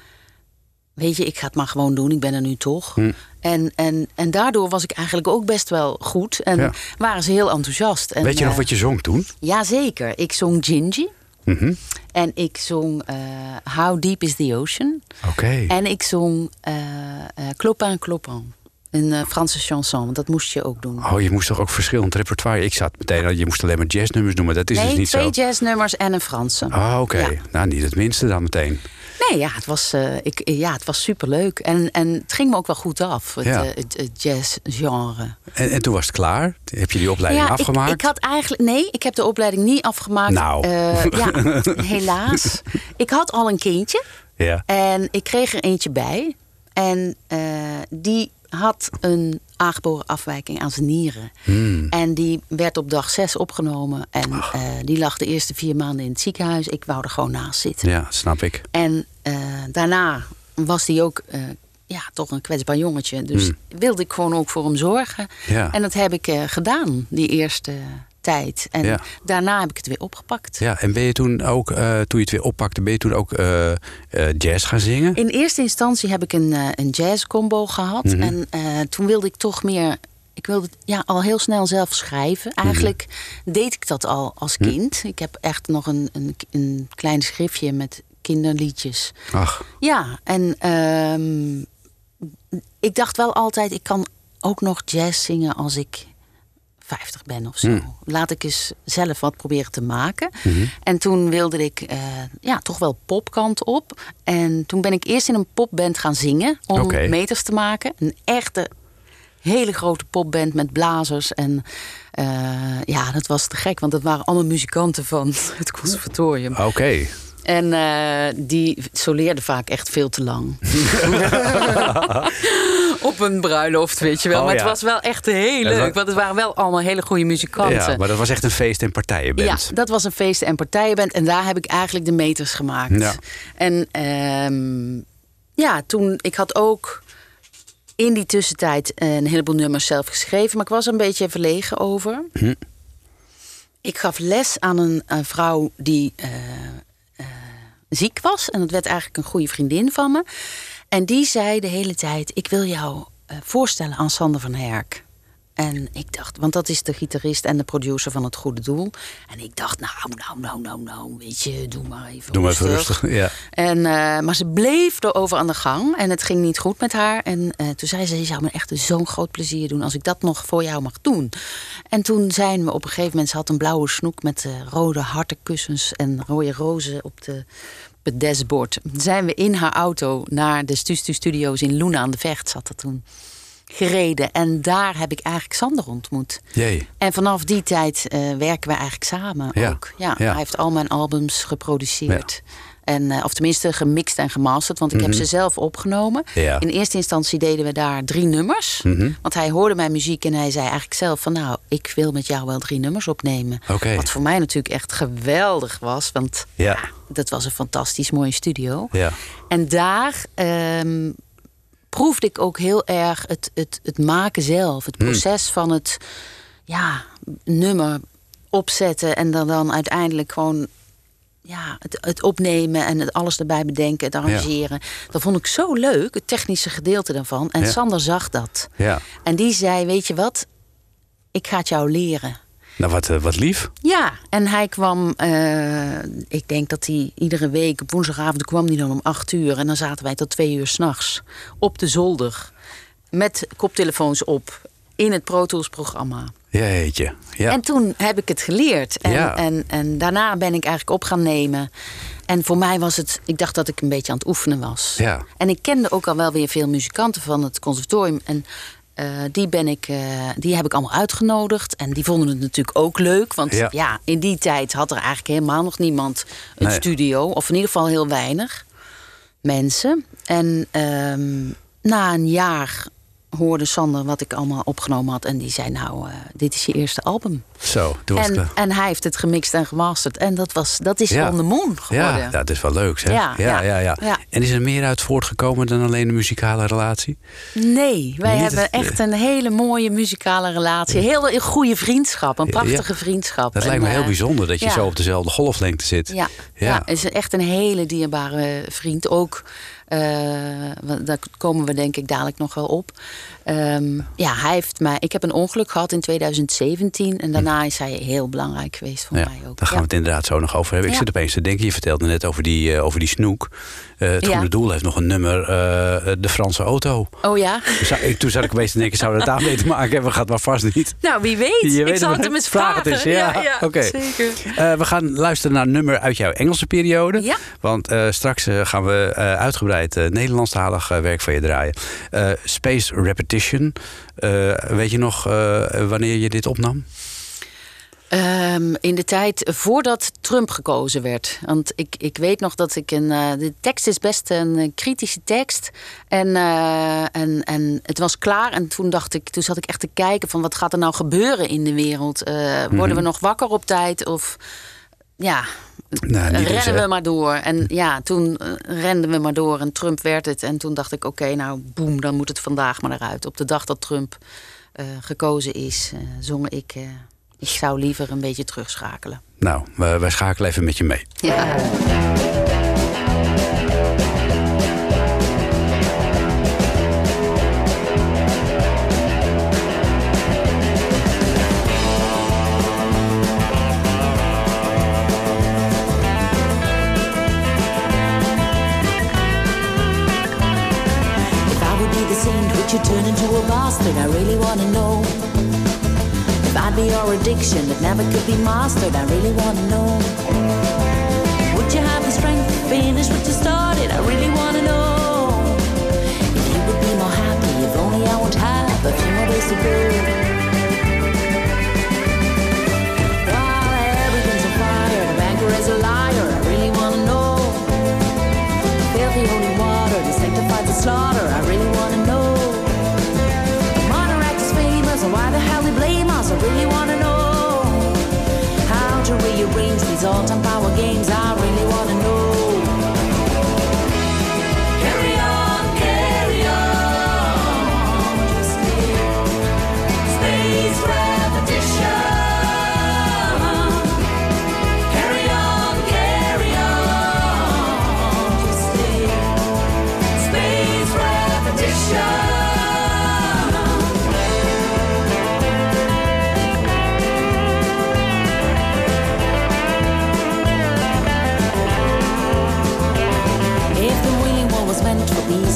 weet je, ik ga het maar gewoon doen. Ik ben er nu toch. En, en, en daardoor was ik eigenlijk ook best wel goed. En Ja. waren ze heel enthousiast. En, Weet je nog eh, wat je zong toen? Jazeker. Ik zong Gingy. Mhm. En ik zong eh, How Deep is the Ocean. Oké. En ik zong eh eh, Clopin Clopin. Een eh, Franse chanson, want dat moest je ook doen. Oh, je moest toch ook verschillend repertoire? Ik zat meteen, al, je moest alleen maar jazznummers doen, maar dat is nee, dus niet twee zo. jazznummers en een Franse. Oh, oké. Ja. Nou, niet het minste dan meteen. Nee, ja, het was, eh, ik, ja, het was superleuk. En, en het ging me ook wel goed af, het, Ja. eh, het, jazzgenre. En, en toen was het klaar? Heb je die opleiding ja, ik, afgemaakt? ik had eigenlijk... Nee, ik heb de opleiding niet afgemaakt. Nou. Ja, (laughs) helaas. Ik had al een kindje. Ja. En ik kreeg er eentje bij. En die had een aangeboren afwijking aan zijn nieren. Hmm. En die werd op dag zes opgenomen. En eh, die lag de eerste vier maanden in het ziekenhuis. Ik wou er gewoon naast zitten. ja, snap ik. En eh, daarna was hij ook eh, ja, toch een kwetsbaar jongetje. Dus wilde ik gewoon ook voor hem zorgen. Hmm. Ja. En dat heb ik gedaan, die eerste tijd. En Ja. daarna heb ik het weer opgepakt. Ja, en ben je toen ook, eh, toen je het weer oppakte, ben je toen ook eh, eh, jazz gaan zingen? In eerste instantie heb ik een, een jazz-combo gehad. Mhm. En toen wilde ik toch meer... Ik wilde ja, al heel snel zelf schrijven. Mhm. Eigenlijk deed ik dat al als kind. Ik heb echt nog een, een, een klein schriftje met kinderliedjes. Ach, Ja, en ehm, ik dacht wel altijd, ik kan ook nog jazz zingen als ik 50 ben of zo. Hmm. Laat ik eens zelf wat proberen te maken. Mhm. En toen wilde ik eh, ja, toch wel popkant op. En toen ben ik eerst in een popband gaan zingen om meters te maken. Een echte hele grote popband met blazers. En eh, ja, dat was te gek, want dat waren allemaal muzikanten van (laughs) het conservatorium. Oké. En eh, die soleerden vaak echt veel te lang. (laughs) (laughs) Op een bruiloft, weet je wel. Oh, maar ja. het was wel echt heel leuk. Want het waren wel allemaal hele goede muzikanten. Ja, maar dat was echt een feest- en partijenband. Ja, dat was een feesten- en partijenband. En daar heb ik eigenlijk de meters gemaakt. Ja. En ehm, ja, toen, ik had ook in die tussentijd een heleboel nummers zelf geschreven. Maar ik was er een beetje verlegen over. Hm. Ik gaf les aan een, een vrouw die eh, eh, ziek was. En dat werd eigenlijk een goede vriendin van me. En die zei de hele tijd: Ik wil jou eh, voorstellen aan Sander van Herk. En ik dacht, want dat is de gitarist en de producer van Het Goede Doel. En ik dacht, nou, nou, nou, nou, nou, weet je, doe maar even Doe maar even rustig. Ja. En, eh, maar ze bleef erover aan de gang en het ging niet goed met haar. En eh, toen zei ze, je zou me echt zo'n groot plezier doen als ik dat nog voor jou mag doen. En toen zijn we op een gegeven moment, ze had een blauwe snoek met eh, rode hartenkussens en rode rozen op, de, het dashboard. Zijn we in haar auto naar de Stu Stu Studios in Loenen aan de Vecht, zat dat toen, gereden. En daar heb ik eigenlijk Sander ontmoet. Jee. En vanaf die tijd eh, werken we eigenlijk samen Ja, ook. Ja, ja. Hij heeft al mijn albums geproduceerd. En, eh, of tenminste gemixt en gemasterd, want ik heb ze zelf opgenomen. Mhm. Ja. In eerste instantie deden we daar drie nummers. Mhm. Want hij hoorde mijn muziek en hij zei eigenlijk zelf van... nou, ik wil met jou wel drie nummers opnemen. Wat voor mij natuurlijk echt geweldig was. Want Ja. dat was een fantastisch mooie studio. Ja. En daar ehm, proefde ik ook heel erg het, het, het maken zelf. Het proces van het ja, nummer opzetten en dan, dan uiteindelijk gewoon ja, het, het opnemen en het alles erbij bedenken, het arrangeren. Dat vond ik zo leuk, het technische gedeelte daarvan. En Ja. Sander zag dat. Ja. En die zei, weet je wat, ik ga het jou leren. Nou, wat, eh, wat lief. Ja, en hij kwam, eh, ik denk dat hij iedere week op woensdagavond kwam hij dan om acht uur. En dan zaten wij tot twee uur s'nachts op de zolder. Met koptelefoons op in het Pro Tools programma. Jeetje. Ja. En toen heb ik het geleerd. En, Ja. en, en daarna ben ik eigenlijk op gaan nemen. En voor mij was het, ik dacht dat ik een beetje aan het oefenen was. Ja. En ik kende ook al wel weer veel muzikanten van het conservatorium. En eh, die, ben ik, eh, die heb ik allemaal uitgenodigd. En die vonden het natuurlijk ook leuk. Want Ja. ja, in die tijd had er eigenlijk helemaal nog niemand een Nee. studio. Of in ieder geval heel weinig mensen. En ehm, na een jaar hoorde Sander wat ik allemaal opgenomen had. En die zei, nou, eh, dit is je eerste album. Zo, toen. En, eh, en hij heeft het gemixt en gemasterd. En dat, was, dat is Ja. on the moon geworden. ja, dat is wel leuk, hè? Ja, ja, ja, ja, ja. En is er meer uit voortgekomen dan alleen een muzikale relatie? Nee, wij Niet hebben het- echt een hele mooie muzikale relatie. Heel een goede vriendschap, een prachtige vriendschap. Dat En, lijkt me heel eh, bijzonder dat je zo op dezelfde golflengte zit. Ja, ja. is echt een hele dierbare vriend. Ook, want daar komen we denk ik dadelijk nog wel op. Ehm, ja, hij heeft mij. Ik heb een ongeluk gehad in 2017 en daarna is hij heel belangrijk geweest voor Ja, mij ook. daar gaan Ja. we het inderdaad zo nog over hebben. Ik Ja. zit opeens te denken, je vertelde net over die, eh, over die snoek. Eh, het Ja. Goede Doel heeft nog een nummer, eh, de Franse auto. Oh ja? Dus zou- ik- toen zat ik opeens te denken, zou dat daarmee te maken hebben? Gaat maar vast niet. Nou, wie weet. Je ik zal het hem eens vragen. het eens, ja. Zeker. Eh, we gaan luisteren naar een nummer uit jouw Engelse periode. Ja. Want eh, straks eh, gaan we eh, uitgebreid eh, Nederlandstalig eh, werk van je draaien. Eh, Space Repetition. Weet je nog wanneer je dit opnam? Ehm, in de tijd voordat Trump gekozen werd. Want ik, ik weet nog dat ik een. de tekst is best een kritische tekst. En, en, en het was klaar. En toen dacht ik, toen zat ik echt te kijken van wat gaat er nou gebeuren in de wereld? Worden we nog wakker op tijd? Of ja, Nou, niet dus, rennen we maar door. En ja, toen eh, renden we maar door en Trump werd het. En toen dacht ik, oké, nou boem, dan moet het vandaag maar eruit. Op de dag dat Trump eh, gekozen is, eh, zong ik... ik zou liever een beetje terugschakelen. Nou, wij schakelen even met je mee. Ja. I really wanna know. If I'd be your addiction that never could be mastered, I really wanna know. Would you have the strength to finish what you started? I really wanna know. If you would be more happy, if only I would have a few more days to go.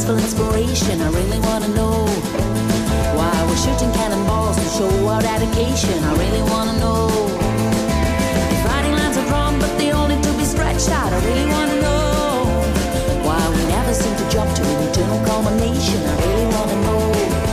Peaceful inspiration, I really wanna know why we're shooting cannonballs to show our dedication. I really wanna know if fighting lines are drawn, but they only to be stretched out. I really wanna know why we never seem to jump to an eternal culmination. I really wanna know.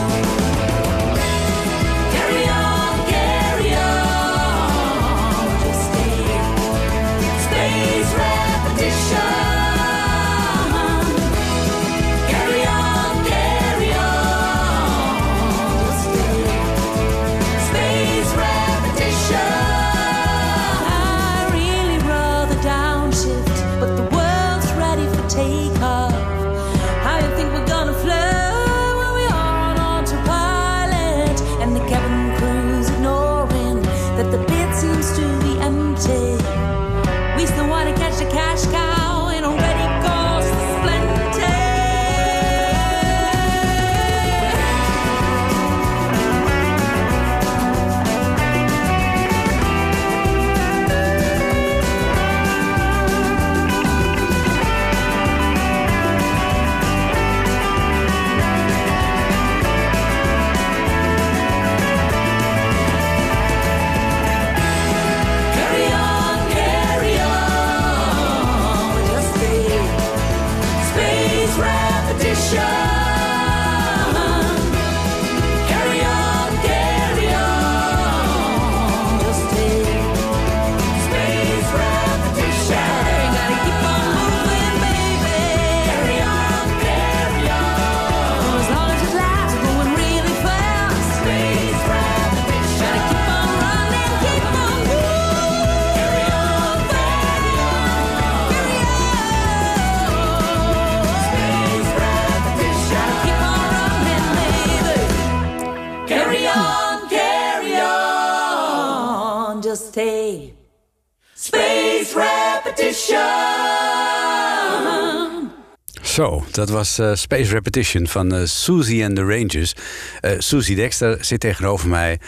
Dat was eh, Space Repetition van eh, Susie and the Rangers. Eh Susie Dexter zit tegenover mij.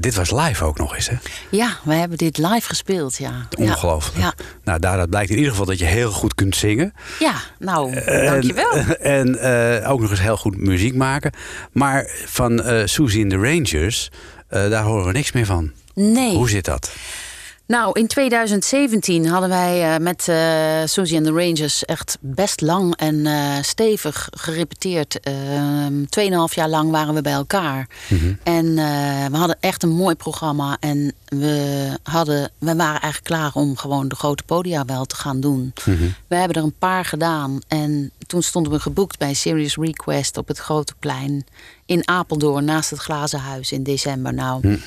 Dit was live ook nog eens, hè? Ja, we hebben dit live gespeeld, ja. Ongelooflijk. Ja, Nou, daaruit blijkt in ieder geval dat je heel goed kunt zingen. ja. nou, dankjewel. (laughs) En eh, ook nog eens heel goed muziek maken. Maar van Susie and the Rangers, daar horen we niks meer van. Nee. Hoe zit dat? Nou, in 2017 hadden wij eh, met eh Susie and the Rangers echt best lang en eh, stevig gerepeteerd. Ehm, Tweeënhalf jaar lang waren we bij elkaar. En eh, we hadden echt een mooi programma. En we, hadden, we waren eigenlijk klaar om gewoon de grote podia wel te gaan doen. We hebben er een paar gedaan. En toen stonden we geboekt bij Serious Request op het Grote Plein in Apeldoorn naast het Glazen Huis in december. Nou,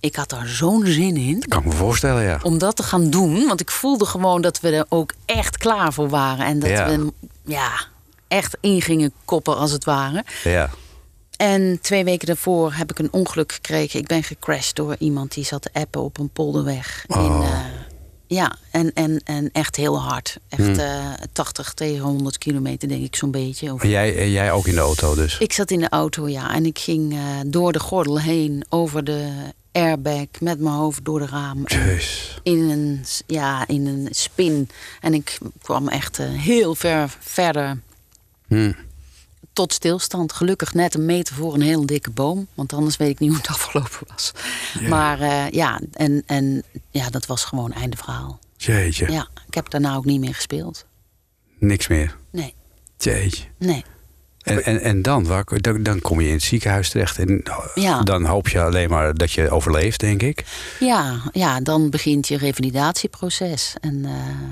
ik had daar zo'n zin in Kan ik me voorstellen, ja. om dat te gaan doen. Want ik voelde gewoon dat we er ook echt klaar voor waren. En dat Ja. we ja, echt in gingen koppen als het ware. ja. En twee weken daarvoor heb ik een ongeluk gekregen. Ik ben gecrashed door iemand die zat te appen op een polderweg. In, Oh. eh, ja, en, en, en echt heel hard. Echt Hmm. eh 80 tegen 100 kilometer, denk ik zo'n beetje. Of- En jij, jij ook in de auto dus? ik zat in de auto, ja. En ik ging eh, door de gordel heen, over de airbag, met mijn hoofd door de raam. In een, ja, in een spin. En ik kwam echt eh, heel ver verder Hm. tot stilstand. Gelukkig net een meter voor een heel dikke boom. Want anders weet ik niet hoe het afgelopen was. Maar eh, ja, en, en ja, dat was gewoon einde verhaal. Jeetje, Ja, ik heb daarna ook niet meer gespeeld. niks meer. Nee, Jeetje. nee. En, en, en dan, waar, dan, dan kom je in het ziekenhuis terecht. En Ja. dan hoop je alleen maar dat je overleeft, denk ik. Ja, ja, dan begint je revalidatieproces. En, eh,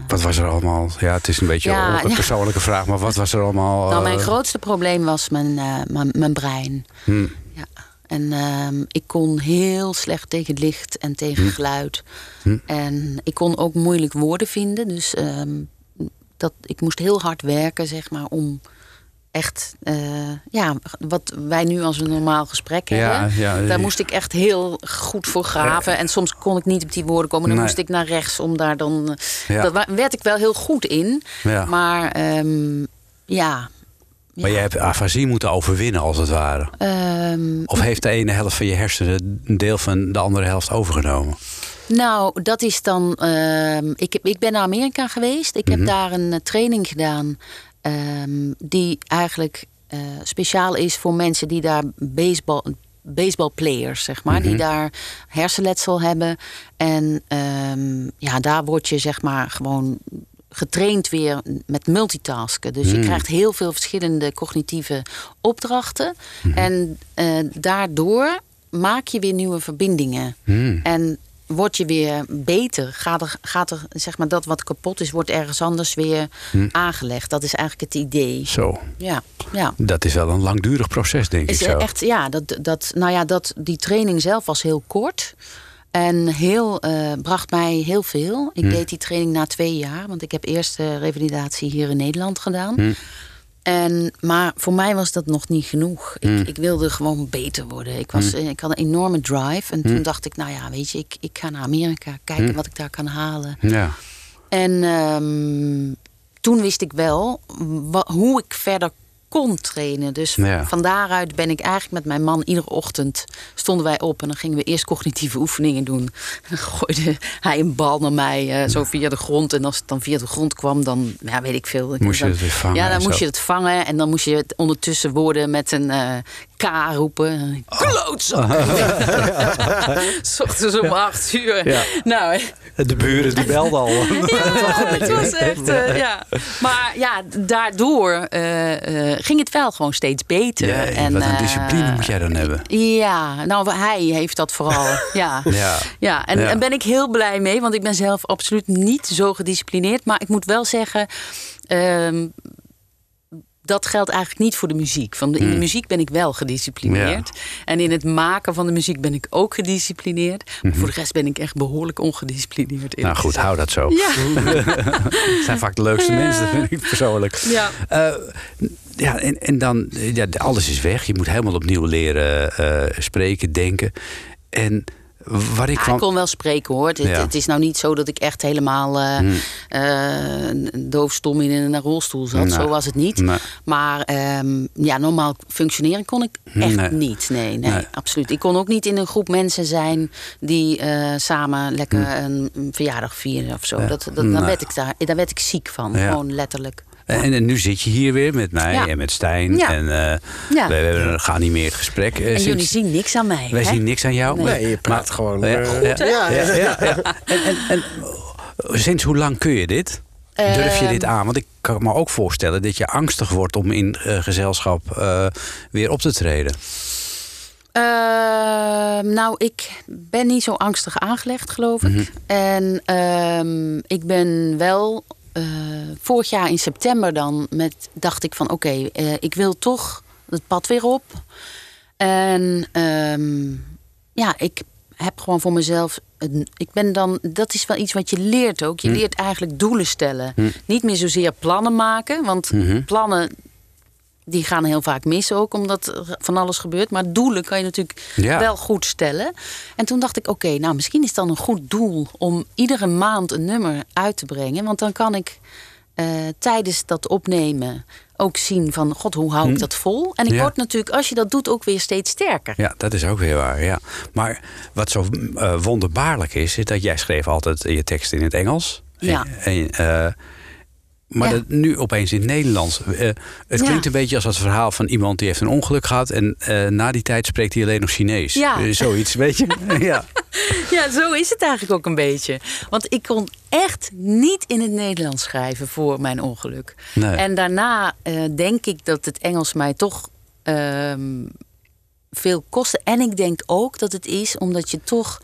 Wat was er allemaal? Ja, het is een beetje Ja, een ja. persoonlijke vraag, maar wat was er allemaal? nou, mijn eh, grootste probleem was mijn, eh, mijn, mijn brein. hm, Ja. En ehm, ik kon heel slecht tegen licht en tegen Hm. geluid. En ik kon ook moeilijk woorden vinden. Dus ehm, dat, ik moest heel hard werken, zeg maar, om echt... eh, ja, wat wij nu als een normaal gesprek Ja, hebben... ja, daar moest ik echt heel goed voor graven. En soms kon ik niet op die woorden komen. Dan Nee. moest ik naar rechts om daar dan... eh, Ja. Dat wa- werd ik wel heel goed in. Maar ehm, ja... Maar je hebt afasie moeten overwinnen, als het ware. ehm, Of heeft de ene helft van je hersenen een deel van de andere helft overgenomen? Nou, dat is dan. ehm, ik, heb, ik ben naar Amerika geweest. Ik Mhm. heb daar een eh, training gedaan. Ehm, die eigenlijk eh, speciaal is voor mensen die daar baseball. Baseballplayers, zeg maar, Mhm. die daar hersenletsel hebben. En ehm, ja, daar word je zeg maar gewoon getraind weer met multitasken. Dus je Mm. krijgt heel veel verschillende cognitieve opdrachten. En eh, daardoor maak je weer nieuwe verbindingen. En word je weer beter. Gaat er, gaat er, zeg maar, dat wat kapot is, wordt ergens anders weer aangelegd. Dat is eigenlijk het idee. Zo, Ja, ja. dat is wel een langdurig proces, denk Is ik zo. echt, ja, dat, dat, nou ja, dat, die training zelf was heel kort. En heel, eh, bracht mij heel veel. Ik Hm. deed die training na twee jaar. Want ik heb eerst de revalidatie hier in Nederland gedaan. Hm. En, maar voor mij was dat nog niet genoeg. Ik, Hm. ik wilde gewoon beter worden. Ik, was, Hm. eh, ik had een enorme drive. En toen dacht ik, nou ja, weet je, ik, ik ga naar Amerika. Kijken wat ik daar kan halen. Ja. En ehm, toen wist ik wel wa- hoe ik verder kon trainen. Dus Ja. van daaruit ben ik eigenlijk met mijn man iedere ochtend stonden wij op en dan gingen we eerst cognitieve oefeningen doen. En (laughs) dan gooide hij een bal naar mij eh, zo via de grond. En als het dan via de grond kwam, dan ja, weet ik veel. Moest je het weer vangen Ja, dan moest zo. je het vangen en dan moest je het ondertussen woorden met een eh, K roepen. Klootzak! (laughs) S ochtends om acht uur. Ja. Nou, De buren die belden al. (laughs) ja, het was echt, eh, ja. Maar ja, daardoor eh, eh, ging het wel gewoon steeds beter. Ja, en, wat een discipline moet jij dan hebben. Ja, nou hij heeft dat vooral. (laughs) ja. Ja. Ja, en Ja. daar ben ik heel blij mee, want ik ben zelf absoluut niet zo gedisciplineerd. Maar ik moet wel zeggen, ehm, dat geldt eigenlijk niet voor de muziek. Van de, in de Hmm. muziek ben ik wel gedisciplineerd. En in het maken van de muziek ben ik ook gedisciplineerd. Maar voor de rest ben ik echt behoorlijk ongedisciplineerd. Mhm. Nou goed, hou dat zo. Ja. (laughs) Het zijn vaak de leukste Ja. mensen, vind ik persoonlijk. Ja. Eh, ja, en, en dan, ja, alles is weg. Je moet helemaal opnieuw leren eh, spreken, denken. En waar ik Ja, van... ik kon wel spreken hoor. Het, Ja. het is nou niet zo dat ik echt helemaal eh Hmm. eh, doofstom in een rolstoel zat. Nee. Zo was het niet. Nee. Maar ehm, ja, normaal functioneren kon ik echt Nee. niet. Nee, nee, absoluut. Ik kon ook niet in een groep mensen zijn die eh, samen lekker een, een verjaardag vieren of zo. Hmm. Ja. Dat, dat, dan Nee. werd ik daar, daar werd ik ziek van. Ja. Gewoon letterlijk. En, en nu zit je hier weer met mij Ja. en met Stijn. Ja. En eh, Ja. we hebben een geanimeerd gesprek. eh, En sinds- jullie zien niks aan mij. Wij hè? zien niks aan jou. Nee. je praat maar- gewoon. Eh, ja, ja, ja, ja. En, en, en sinds hoe lang kun je dit? Durf je Ehm, dit aan? Want ik kan me ook voorstellen dat je angstig wordt om in eh, gezelschap eh, weer op te treden. Ehm, nou, ik ben niet zo angstig aangelegd, geloof ik. Mhm. En ehm, ik ben wel eh, vorig jaar in september dan met dacht ik van oké, eh, ik wil toch het pad weer op. En ehm, ja, ik heb gewoon voor mezelf. een- Ik ben dan, dat is wel iets wat je leert ook. Je Hm. leert eigenlijk doelen stellen. Hm. Niet meer zozeer plannen maken. Want Mhm. plannen die gaan heel vaak mis ook, omdat er van alles gebeurt. Maar doelen kan je natuurlijk Ja. wel goed stellen. En toen dacht ik, oké, nou misschien is het dan een goed doel om iedere maand een nummer uit te brengen. Want dan kan ik eh, tijdens dat opnemen ook zien van, god, hoe hou ik Hm. dat vol? En ik Ja. word natuurlijk, als je dat doet, ook weer steeds sterker. Ja, dat is ook weer waar. Ja. Maar wat zo eh, wonderbaarlijk is, is dat jij schreef altijd je tekst in het Engels. Ja. En, en, eh, Maar Ja. dat nu opeens in het Nederlands. Eh, het klinkt Ja. een beetje als het verhaal van iemand die heeft een ongeluk gehad. En eh, na die tijd spreekt hij alleen nog Chinees. Ja. Eh, zoiets, weet je? (laughs) (laughs) ja. Ja, zo is het eigenlijk ook een beetje. Want ik kon echt niet in het Nederlands schrijven voor mijn ongeluk. Nee. En daarna denk ik dat het Engels mij toch ehm, veel kostte. En ik denk ook dat het is omdat je toch.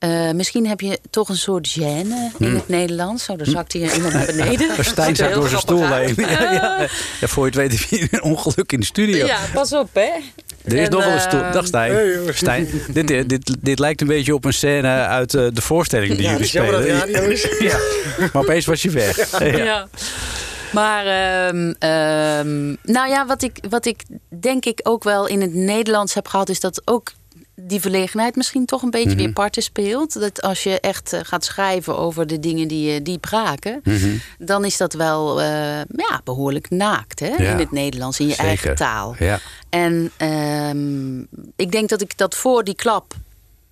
Eh, misschien heb je toch een soort gêne in het Nederlands. Zo, dan zakt hier iemand naar beneden. Hmm. Stijn zat door zijn stoel heen. (laughs) Ja, ja. Ja, voor je het weet heb je een ongeluk in de studio. Ja, pas op, hè. Er is En, nog wel een stoel. Dag Stijn. Stijn dit, eh, dit, dit lijkt een beetje op een scène uit eh, de voorstelling die Ja, jullie spelen. dat het radio is. (laughs) Ja. Maar opeens was je weg. Ja. Ja. Maar ehm, ehm, nou ja, wat ik, wat ik denk ik ook wel in het Nederlands heb gehad, is dat ook die verlegenheid misschien toch een beetje Mhm. weer parten speelt. Dat als je echt eh, gaat schrijven over de dingen die je diep raken, Mhm. dan is dat wel eh, ja, behoorlijk naakt hè? Ja. in het Nederlands, in je eigen taal. Ja. En ehm, ik denk dat ik dat voor die klap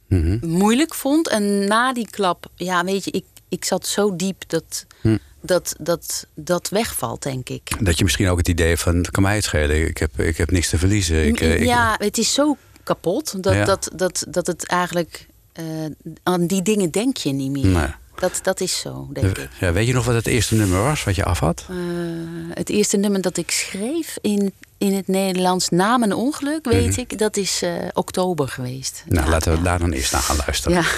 Mhm. moeilijk vond. En na die klap, ja, weet je, ik, ik zat zo diep dat, Hm. dat, dat dat wegvalt, denk ik. Dat je misschien ook het idee van, kan mij het schelen. Ik heb, ik heb niks te verliezen. Ik, eh, ik- ja, het is zo kapot dat, Ja. dat, dat, dat het eigenlijk eh, aan die dingen denk je niet meer. Nee. Dat, dat is zo, denk ik. Ja, weet je nog wat het eerste nummer was wat je af had? Eh, het eerste nummer dat ik schreef in, in het Nederlands na mijn ongeluk, weet Mhm. ik, dat is eh, oktober geweest. Nou, laten we daar dan eerst naar gaan luisteren. Ja. (laughs)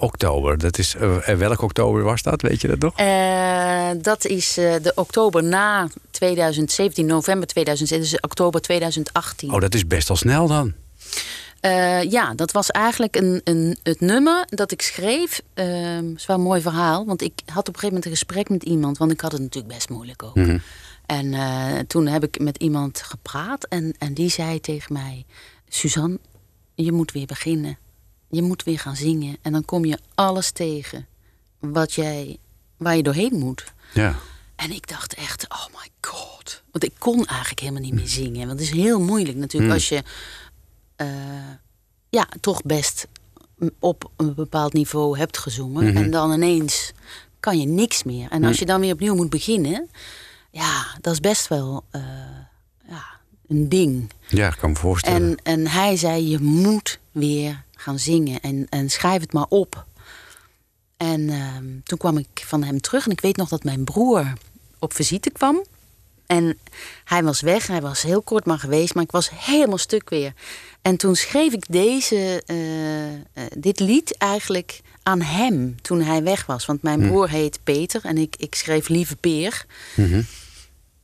Oktober, dat is, welk oktober was dat? Weet je dat nog? Dat is de oktober na 2017, november 2017, dus oktober 2018. Oh, dat is best al snel dan. Eh, ja, dat was eigenlijk een, een, het nummer dat ik schreef. ehm is wel een mooi verhaal, want ik had op een gegeven moment een gesprek met iemand, want ik had het natuurlijk best moeilijk ook. Mhm. En eh, toen heb ik met iemand gepraat en, en die zei tegen mij: Suzanne, je moet weer beginnen. Je moet weer gaan zingen. En dan kom je alles tegen wat jij, waar je doorheen moet. Ja. En ik dacht echt, oh my god. Want ik kon eigenlijk helemaal niet meer zingen. Want het is heel moeilijk natuurlijk Hmm. als je eh, ja, toch best op een bepaald niveau hebt gezongen. Mhm. En dan ineens kan je niks meer. En als Hmm. je dan weer opnieuw moet beginnen, ja, dat is best wel eh, ja, een ding. Ja, ik kan me voorstellen. En, en hij zei, je moet weer gaan zingen en, en schrijf het maar op. En ehm, toen kwam ik van hem terug en ik weet nog dat mijn broer op visite kwam. En hij was weg, hij was heel kort maar geweest, maar ik was helemaal stuk weer. En toen schreef ik deze, eh, eh, dit lied eigenlijk aan hem toen hij weg was. Want mijn Hm. broer heet Peter en ik, ik schreef Lieve Peer. Mhm.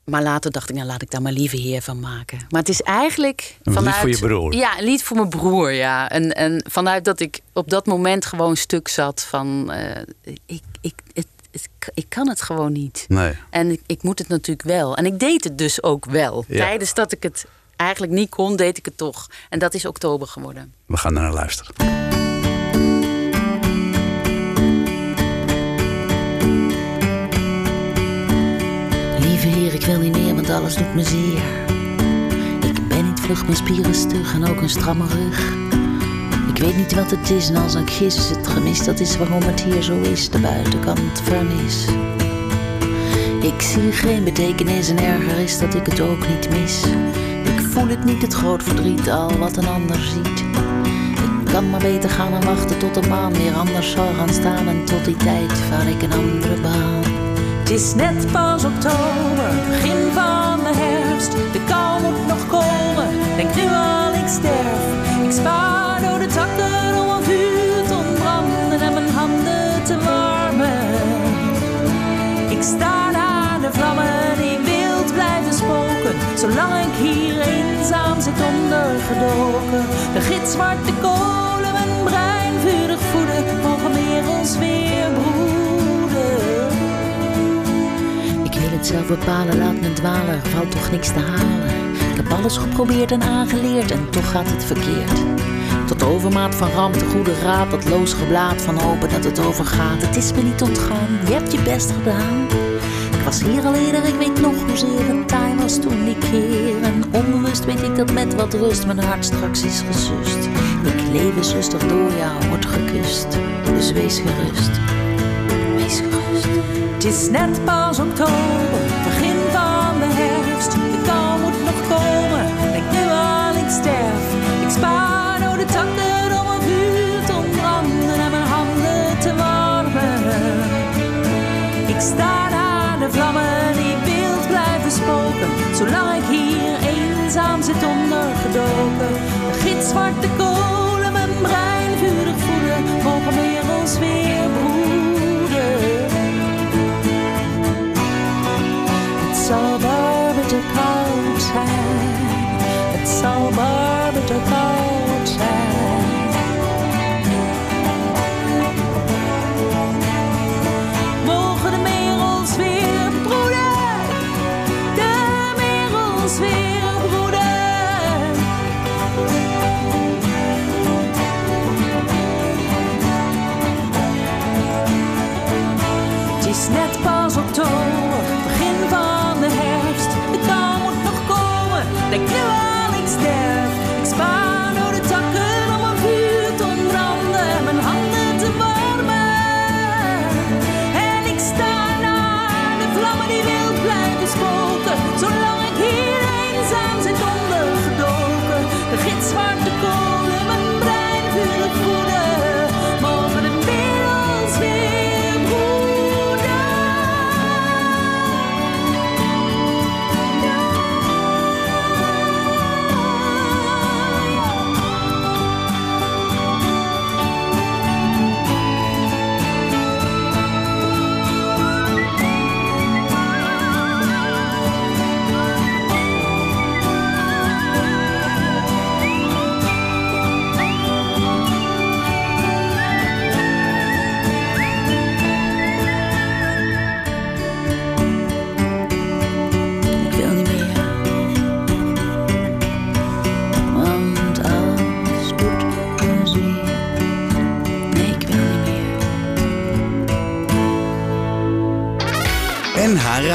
Maar later dacht ik, nou laat ik daar maar lieve heer van maken. Maar het is eigenlijk Een lied vanuit... voor je broer. Ja, een lied voor mijn broer, ja. En, en vanuit dat ik op dat moment gewoon stuk zat van... eh, ik, ik, het, ik kan het gewoon niet. Nee. En ik, ik moet het natuurlijk wel. En ik deed het dus ook wel. Ja. Tijdens dat ik het eigenlijk niet kon, deed ik het toch. En dat is oktober geworden. We gaan er naar luisteren. Lieve heer, ik wil niet meer, want alles doet me zeer. Ik ben niet vlug, mijn spieren stug en ook een stramme rug. Weet niet wat het is en als ik gis is het gemis. Dat is waarom het hier zo is, de buitenkant vernis. Ik zie geen betekenis en erger is dat ik het ook niet mis. Ik voel het niet, het groot verdriet, al wat een ander ziet. Ik kan maar beter gaan en wachten tot de maan weer anders zal gaan staan. En tot die tijd vaar ik een andere baan. Het is net pas oktober, begin van de herfst. De kou moet nog komen, denk nu al ik sterf. Ik spaar Zolang ik hier eenzaam zit ondergedoken. De gitzwarte kolen, mijn brein vurig voeden, mogen meer ons weer broeden. Ik wil het zelf bepalen, laat me dwalen, valt toch niks te halen. Ik heb alles geprobeerd en aangeleerd en toch gaat het verkeerd. Tot overmaat van ramp, de goede raad, dat loos geblaad van hopen dat het overgaat. Het is me niet ontgaan, je hebt je best gedaan was hier al eerder, ik weet nog hoezeer het taai was toen ik keer. En onbewust weet ik dat met wat rust mijn hart straks is gesust. Ik leven zuster door jou wordt gekust, dus wees gerust, wees gerust. Het is net pas oktober, begin van de herfst. De kou moet nog komen, denk nu al ik sterf. Ik spaar door de tanden. Zolang ik hier eenzaam zit ondergedoken. De gitzwarte kolen mijn brein vurig voeden. Mogen weer ons weer broeden. Het zal barbitter koud zijn. Het zal barbitter koud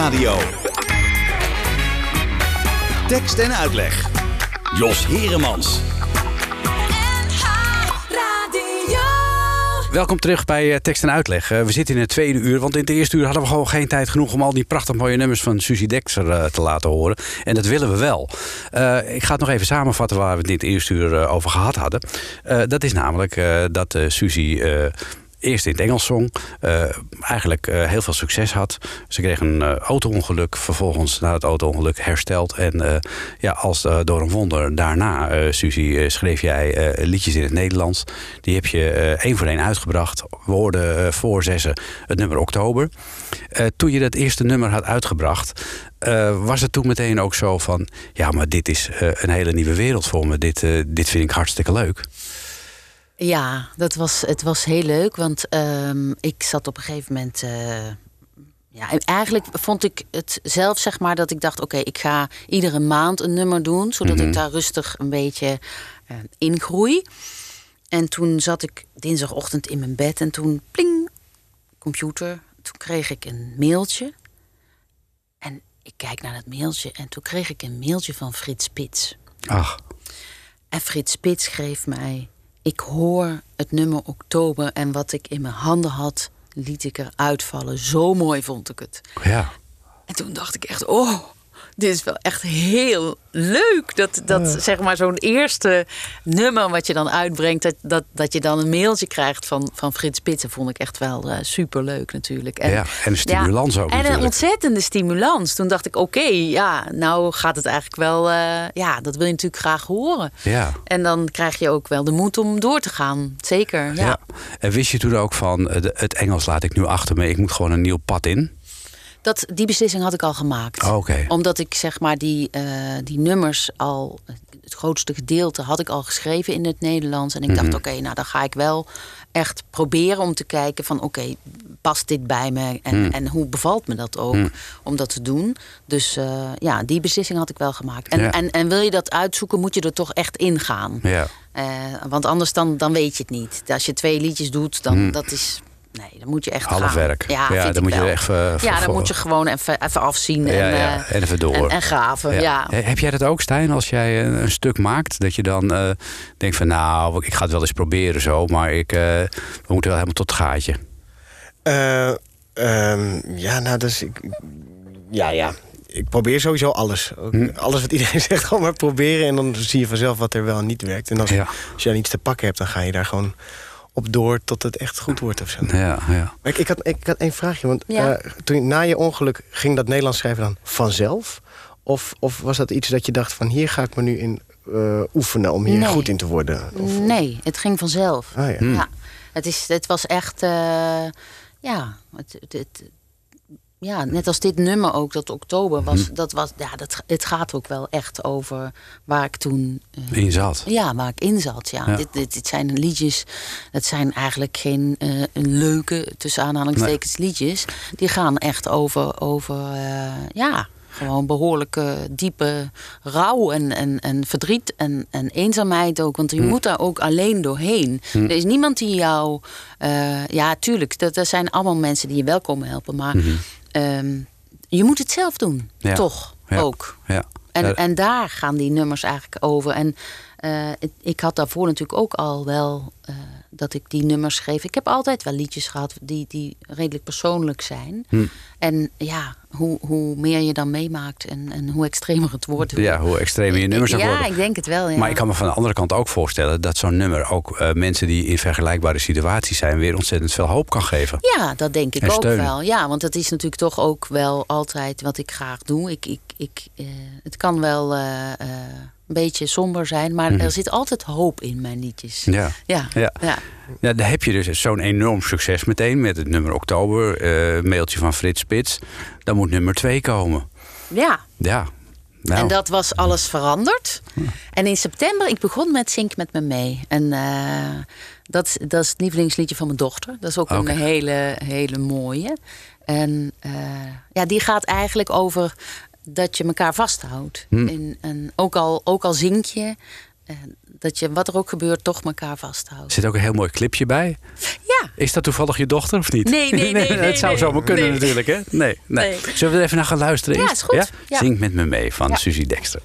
Radio. Tekst en uitleg. Jos Heremans. Welkom terug bij eh, Tekst en Uitleg. Eh, we zitten in het tweede uur, want in het eerste uur hadden we gewoon geen tijd genoeg om al die prachtig mooie nummers van Suzy Dexter eh, te laten horen. En dat willen we wel. Eh, ik ga het nog even samenvatten waar we het in het eerste uur over gehad hadden. Eh, dat is namelijk eh, dat eh, Suzy. Eerst in het Engels zong, eh, eigenlijk eh, heel veel succes had. Ze kreeg een eh, auto-ongeluk, vervolgens na het auto-ongeluk hersteld. En ja, als door een wonder daarna, Suzy, schreef jij liedjes in het Nederlands. Die heb je één voor één uitgebracht. Eh, voor zessen het nummer Oktober. Toen je dat eerste nummer had uitgebracht, was het toen meteen ook zo van... ja, maar dit is een hele nieuwe wereld voor me. Dit, dit vind ik hartstikke leuk. Ja, dat was, het was heel leuk, want ehm, ik zat op een gegeven moment. eh, ja, en eigenlijk vond ik het zelf, zeg maar, dat ik dacht: oké, ik ga iedere maand een nummer doen, zodat Mhm. ik daar rustig een beetje eh ingroei. En toen zat ik dinsdagochtend in mijn bed en toen, pling, computer. Toen kreeg ik een mailtje. En ik kijk naar dat mailtje en toen kreeg ik een mailtje van Frits Spits. Ach, En Frits Spits schreef mij: Ik hoor het nummer Oktober en wat ik in mijn handen had, liet ik eruit vallen. Zo mooi vond ik het. ja. En toen dacht ik echt: Oh, dit is wel echt heel leuk. Dat, dat zeg maar zo'n eerste nummer wat je dan uitbrengt, dat, dat, dat je dan een mailtje krijgt van, van Frits. Dat vond ik echt wel super leuk natuurlijk. Ja, en een stimulans ook En een ontzettende stimulans. Toen dacht ik: Oké, ja, nou gaat het eigenlijk wel. eh, ja, dat wil je natuurlijk graag horen. Ja. En dan krijg je ook wel de moed om door te gaan. Zeker, ja. Ja. En wist je toen ook van, eh, het Engels laat ik nu achter me, ik moet gewoon een nieuw pad in? Dat, die beslissing had ik al gemaakt. Oh. Omdat ik zeg maar die, eh, die nummers al, het grootste gedeelte had ik al geschreven in het Nederlands. En ik dacht, Mhm. oké, nou dan ga ik wel echt proberen om te kijken van oké, past dit bij me? En, Hmm. en hoe bevalt me dat ook Hmm. om dat te doen? Dus eh, ja, die beslissing had ik wel gemaakt. En, Ja. en, en wil je dat uitzoeken, moet je er toch echt ingaan. Ja. Eh, want anders dan, dan weet je het niet. Als je twee liedjes doet, dan dat is. Nee, dan moet je echt Half gaan. werk. Ja, dan moet je wel. echt, eh, ja, dan moet je gewoon even, even afzien en, ja, eh, en even door. en, en graven. Ja. He- Heb jij dat ook, Stijn, als jij een, een stuk maakt? Dat je dan eh, denkt van, nou, ik ga het wel eens proberen zo, maar ik, eh, we moeten wel helemaal tot het gaatje. Eh, ehm, ja, nou, dus ik. Ja, ja. ik probeer sowieso alles. Ook Hm. Alles wat iedereen (laughs) zegt, gewoon maar proberen. En dan zie je vanzelf wat er wel en niet werkt. En als, Ja. als je dan iets te pakken hebt, dan ga je daar gewoon op door tot het echt goed wordt of zo. Ja, ja. Maar ik, ik, had, ik had één vraagje. Want Ja. eh, toen, na je ongeluk ging dat Nederlands schrijven dan vanzelf? Of, of was dat iets dat je dacht van hier ga ik me nu in eh, oefenen om hier Nee. goed in te worden? Of, Nee, het ging vanzelf. Ah, ja. Hm. Ja, het, is, het was echt, eh, ja, het, het, het- ja, net als dit nummer ook, dat oktober was, Hm. dat was, ja, dat, het gaat ook wel echt over waar ik toen, eh, In zat. ja, waar ik in zat. Ja. Ja. Dit, dit, dit zijn liedjes, het zijn eigenlijk geen eh, leuke, tussen aanhalingstekens, liedjes. Die gaan echt over, over eh, ja, gewoon behoorlijke diepe rouw en, en, en verdriet en, en eenzaamheid ook. Want je moet daar ook alleen doorheen. Er is niemand die jou... ja, tuurlijk, dat, dat zijn allemaal mensen die je wel komen helpen. Maar ehm, je moet het zelf doen, Ja. toch Ja. ook. Ja. En, Ja. en daar gaan die nummers eigenlijk over. En eh, ik had daarvoor natuurlijk ook al wel eh, dat ik die nummers schreef. Ik heb altijd wel liedjes gehad die, die redelijk persoonlijk zijn. Hm. En ja, hoe, hoe meer je dan meemaakt en, en hoe extremer het wordt. hoe- Ja, hoe extremer je nummers ja, worden. ik denk het wel. Ja. Maar ik kan me van de andere kant ook voorstellen dat zo'n nummer ook eh, mensen die in vergelijkbare situaties zijn weer ontzettend veel hoop kan geven. Ja, dat denk ik ook wel. Ja, want dat is natuurlijk toch ook wel altijd wat ik graag doe. Ik, ik, ik, eh, het kan wel eh, een beetje somber zijn, maar er zit altijd hoop in mijn liedjes. Mhm. Ja. Ja, Ja. ja. Ja, dan heb je dus zo'n enorm succes meteen met het nummer Oktober, eh, mailtje van Frits Spits. Dan moet nummer twee komen. ja. Ja. Nou, En dat was alles veranderd. En in september, ik begon met Zink met me mee. En eh, dat, dat is het lievelingsliedje van mijn dochter. Dat is ook een hele, hele mooie. En eh, ja, die gaat eigenlijk over dat je elkaar vasthoudt. Hm. En, en ook, al, ook al zink je, eh, dat je wat er ook gebeurt, toch elkaar vasthoudt. er zit ook een heel mooi clipje bij. Ja, Is dat toevallig je dochter of niet? Nee, nee, (laughs) nee, nee, Het zou nee. zomaar kunnen Nee. natuurlijk, hè? Nee, nee. Nee. Zullen we er even naar gaan luisteren? Ja, is goed. Ja. Zing met me mee van Ja. Suzy Dexter.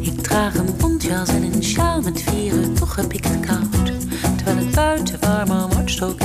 Ik draag een bontjas en een sjaal met vieren, toch heb ik het koud. Terwijl het buiten warmer wordt, stook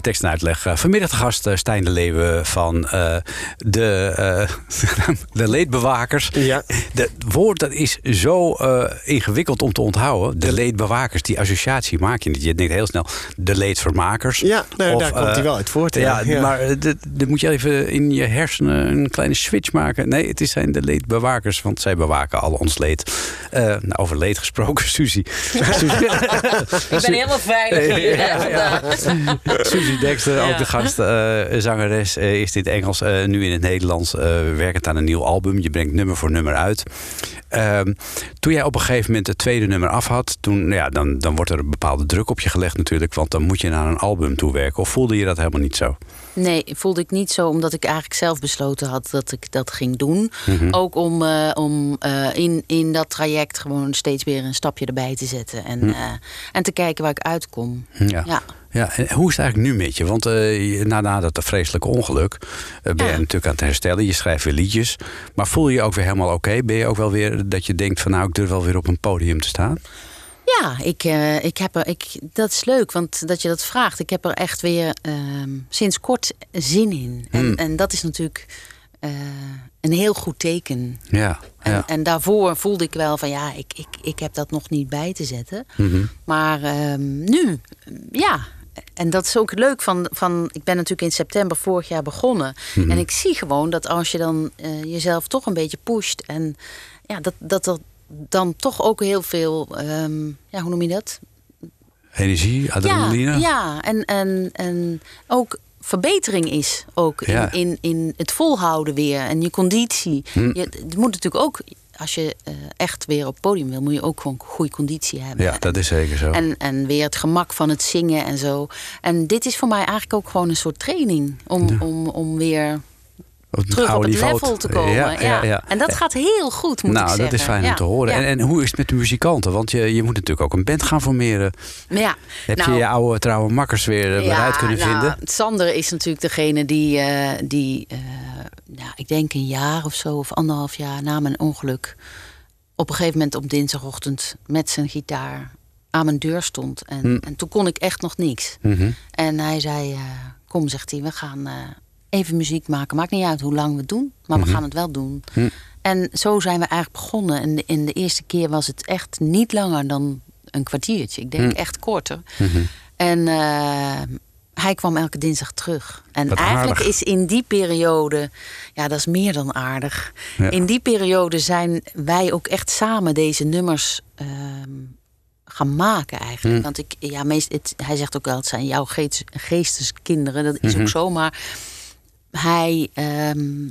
Tekst en uitleg. eh, vanmiddag de gast eh, Stijn de Leeuwen van eh, de, (laughs) de leedbewakers. Ja. Het woord dat is zo ingewikkeld om te onthouden. De leedbewakers, die associatie maak je niet. Je denkt heel snel de leedvermakers. Ja, nou, Of, daar komt hij wel uit voort. Ja, Ja, maar dit moet je even in je hersenen een kleine switch maken. Nee, het is zijn de leedbewakers, want zij bewaken al ons leed. Eh, nou, over leed gesproken, (laughs) Suzy. (laughs) Ik ben helemaal veilig hier vandaag. Suzy Dexter, ook Ja. de gast, eh, zangeres, eh, in het Engels, nu in het Nederlands, werkend aan een nieuw album. Je brengt nummer voor nummer uit. Ehm, toen jij op een gegeven moment het tweede nummer af had, toen, ja, dan, dan wordt er een bepaalde druk op je gelegd natuurlijk, want dan moet je naar een album toe werken. Of voelde je dat helemaal niet zo? Nee, voelde ik niet zo, omdat ik eigenlijk zelf besloten had dat ik dat ging doen. Mhm. Ook om, eh, om eh, in, in dat traject gewoon steeds weer een stapje erbij te zetten. En, Hm. eh, en te kijken waar ik uitkom. Ja. Ja. Ja, en hoe is het eigenlijk nu met je? Want na, na dat vreselijke ongeluk ben je Ja. natuurlijk aan het herstellen. Je schrijft weer liedjes. Maar voel je je ook weer helemaal oké? Ben je ook wel weer dat je denkt van nou, ik durf wel weer op een podium te staan? Ja, ik, eh, ik heb er, ik, dat is leuk, want dat je dat vraagt. Ik heb er echt weer ehm, sinds kort zin in. En, Hmm. en dat is natuurlijk eh, een heel goed teken. Ja, En, ja. en daarvoor voelde ik wel van ja, ik, ik, ik heb dat nog niet bij te zetten. Mhm. Maar ehm, nu, ja. En dat is ook leuk van, van. Ik ben natuurlijk in september vorig jaar begonnen. Mhm. En ik zie gewoon dat als je dan eh, jezelf toch een beetje pusht. En ja, dat, dat er dan toch ook heel veel. ehm, ja, hoe noem je dat? Energie, adrenaline. Ja, ja. En, en, en ook verbetering is ook in, Ja. in, in het volhouden weer en je conditie. Hm. Je, het moet natuurlijk ook, als je eh, echt weer op het podium wil, moet je ook gewoon goede conditie hebben. Ja, dat is zeker zo. En, en weer het gemak van het zingen en zo. En dit is voor mij eigenlijk ook gewoon een soort training om, om, om weer Op het terug op het niveau level te komen. Ja, Ja, ja, ja. En dat gaat heel goed, moet nou, ik zeggen. dat is fijn om te horen. En, en hoe is het met de muzikanten? Want je, je moet natuurlijk ook een band gaan formeren. Ja, Heb nou, je je oude trouwe makkers weer, eh, weer uit kunnen nou, vinden? Sander is natuurlijk degene die, eh, die eh, ja, ik denk een jaar of zo, of anderhalf jaar na mijn ongeluk, op een gegeven moment op dinsdagochtend met zijn gitaar aan mijn deur stond. En, Hm. en toen kon ik echt nog niks. Mhm. En hij zei, kom, zegt hij, we gaan even muziek maken. Maakt niet uit hoe lang we het doen, maar Mhm. we gaan het wel doen. Hm. En zo zijn we eigenlijk begonnen. En de, in de eerste keer was het echt niet langer dan een kwartiertje. Ik denk Hm. echt korter. Mhm. En eh, hij kwam elke dinsdag terug. En Wat eigenlijk aardig. is in die periode, ja, dat is meer dan aardig. Ja. In die periode zijn wij ook echt samen deze nummers ehm, gaan maken eigenlijk. Hm. Want ik, ja, meest, het, hij zegt ook wel, het zijn jouw geest, geesteskinderen. Dat is Mhm. ook zo, maar hij, ehm,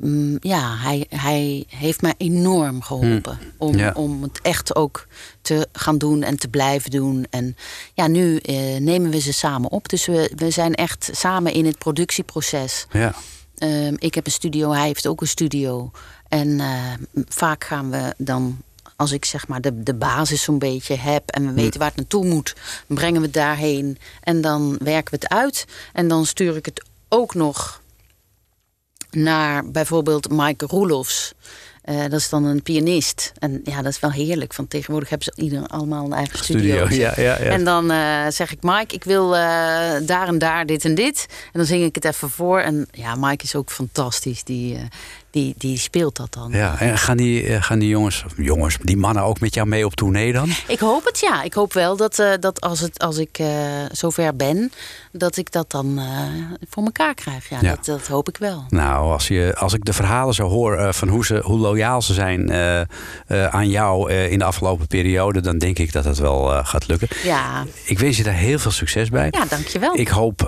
mm, ja, hij, hij heeft mij enorm geholpen om, Hm. Ja. om het echt ook te gaan doen en te blijven doen. En ja, nu eh, nemen we ze samen op. Dus we, we zijn echt samen in het productieproces. Ja. Ehm, ik heb een studio, hij heeft ook een studio. En eh, vaak gaan we dan, als ik zeg maar de, de basis zo'n beetje heb en we weten waar het naartoe moet, brengen we het daarheen en dan werken we het uit. En dan stuur ik het ook nog naar bijvoorbeeld Mike Roelofs. Eh, dat is dan een pianist. En ja, dat is wel heerlijk. Van tegenwoordig hebben ze ieder allemaal een eigen studio. Studio, ja, ja, ja. En dan eh, zeg ik, Mike, ik wil eh, daar en daar dit en dit. En dan zing ik het even voor. En ja, Mike is ook fantastisch. Die, die, die speelt dat dan. Ja, en gaan die, eh, gaan die jongens, jongens, die mannen ook met jou mee op tournee dan? (laughs) Ik hoop het, ja. Ik hoop wel dat, eh, dat als, het, als ik eh, zover ben, dat ik dat dan voor elkaar krijg. Ja, Ja. Dat, dat hoop ik wel. Nou, als, je, als ik de verhalen zo hoor van hoe, ze, hoe loyaal ze zijn aan jou in de afgelopen periode, dan denk ik dat het wel gaat lukken. Ja, Ik wens je daar heel veel succes bij. ja dankjewel. Ik hoop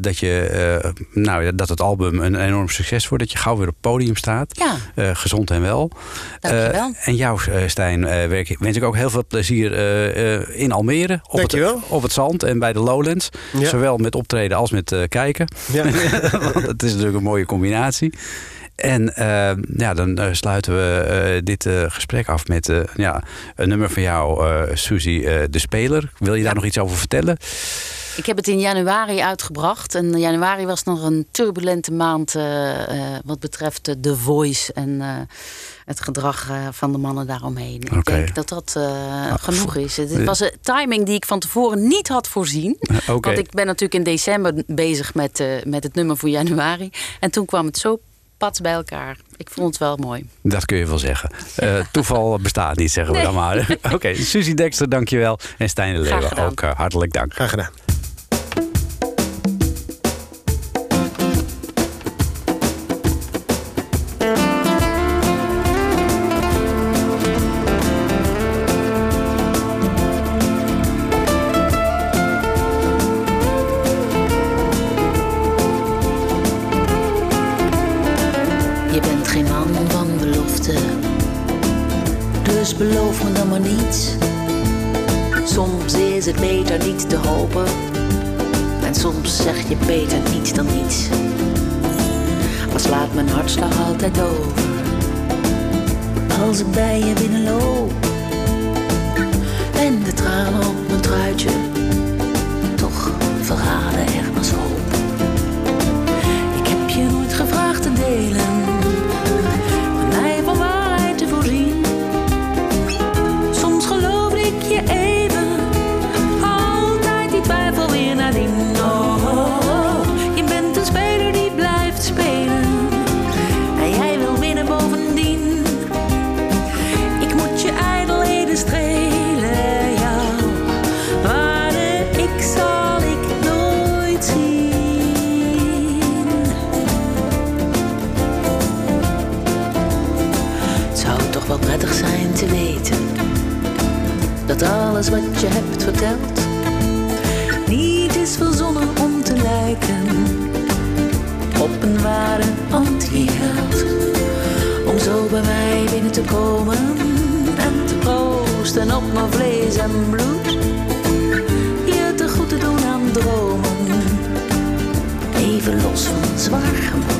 dat, je, nou, dat het album een enorm succes wordt. Dat je gauw weer op het podium staat. Ja. Eh, gezond en wel. Dankjewel. Eh, en jou, eh, Stijn, eh, werk, wens ik ook heel veel plezier eh, eh, in Almere. Op het, op het zand en bij de Lowlands. Ja. Zowel met optreden als met eh, kijken. Ja. (laughs) Want het is natuurlijk een mooie combinatie. En ja, dan sluiten we eh, dit eh, gesprek af met eh, ja, een nummer van jou, eh Suzy, eh, de speler. Wil je daar nog iets over vertellen? Ik heb het in januari uitgebracht. En januari was nog een turbulente maand eh, eh, wat betreft eh, The Voice en eh, het gedrag eh, van de mannen daaromheen. Ik Oké. denk dat dat eh, genoeg is. Het was een timing die ik van tevoren niet had voorzien. (laughs) Oké. Want ik ben natuurlijk in december bezig met, eh, met het nummer voor januari. En toen kwam het zo pats bij elkaar. Ik vond het wel mooi. Dat kun je wel zeggen. Eh, toeval bestaat niet, zeggen we dan maar. (laughs) Oké, Suzie Dexter, dankjewel. En Stijn de Leeuwen ook eh, hartelijk dank. Graag gedaan. Geen man van belofte, dus beloof me dan maar niets. Soms is het beter niet te hopen, en soms zeg je beter niets dan niets. Maar slaat mijn hartslag altijd over, als ik bij je binnenloop. En de tranen op mijn truitje, toch verraden ergens hoop. Ik heb je nooit gevraagd te delen, alles wat je hebt verteld niet is verzonnen om te lijken op een ware anti-held. Om zo bij mij binnen te komen en te proosten op mijn vlees en bloed. Je te goed te doen aan dromen, even los van zwaar gemoed.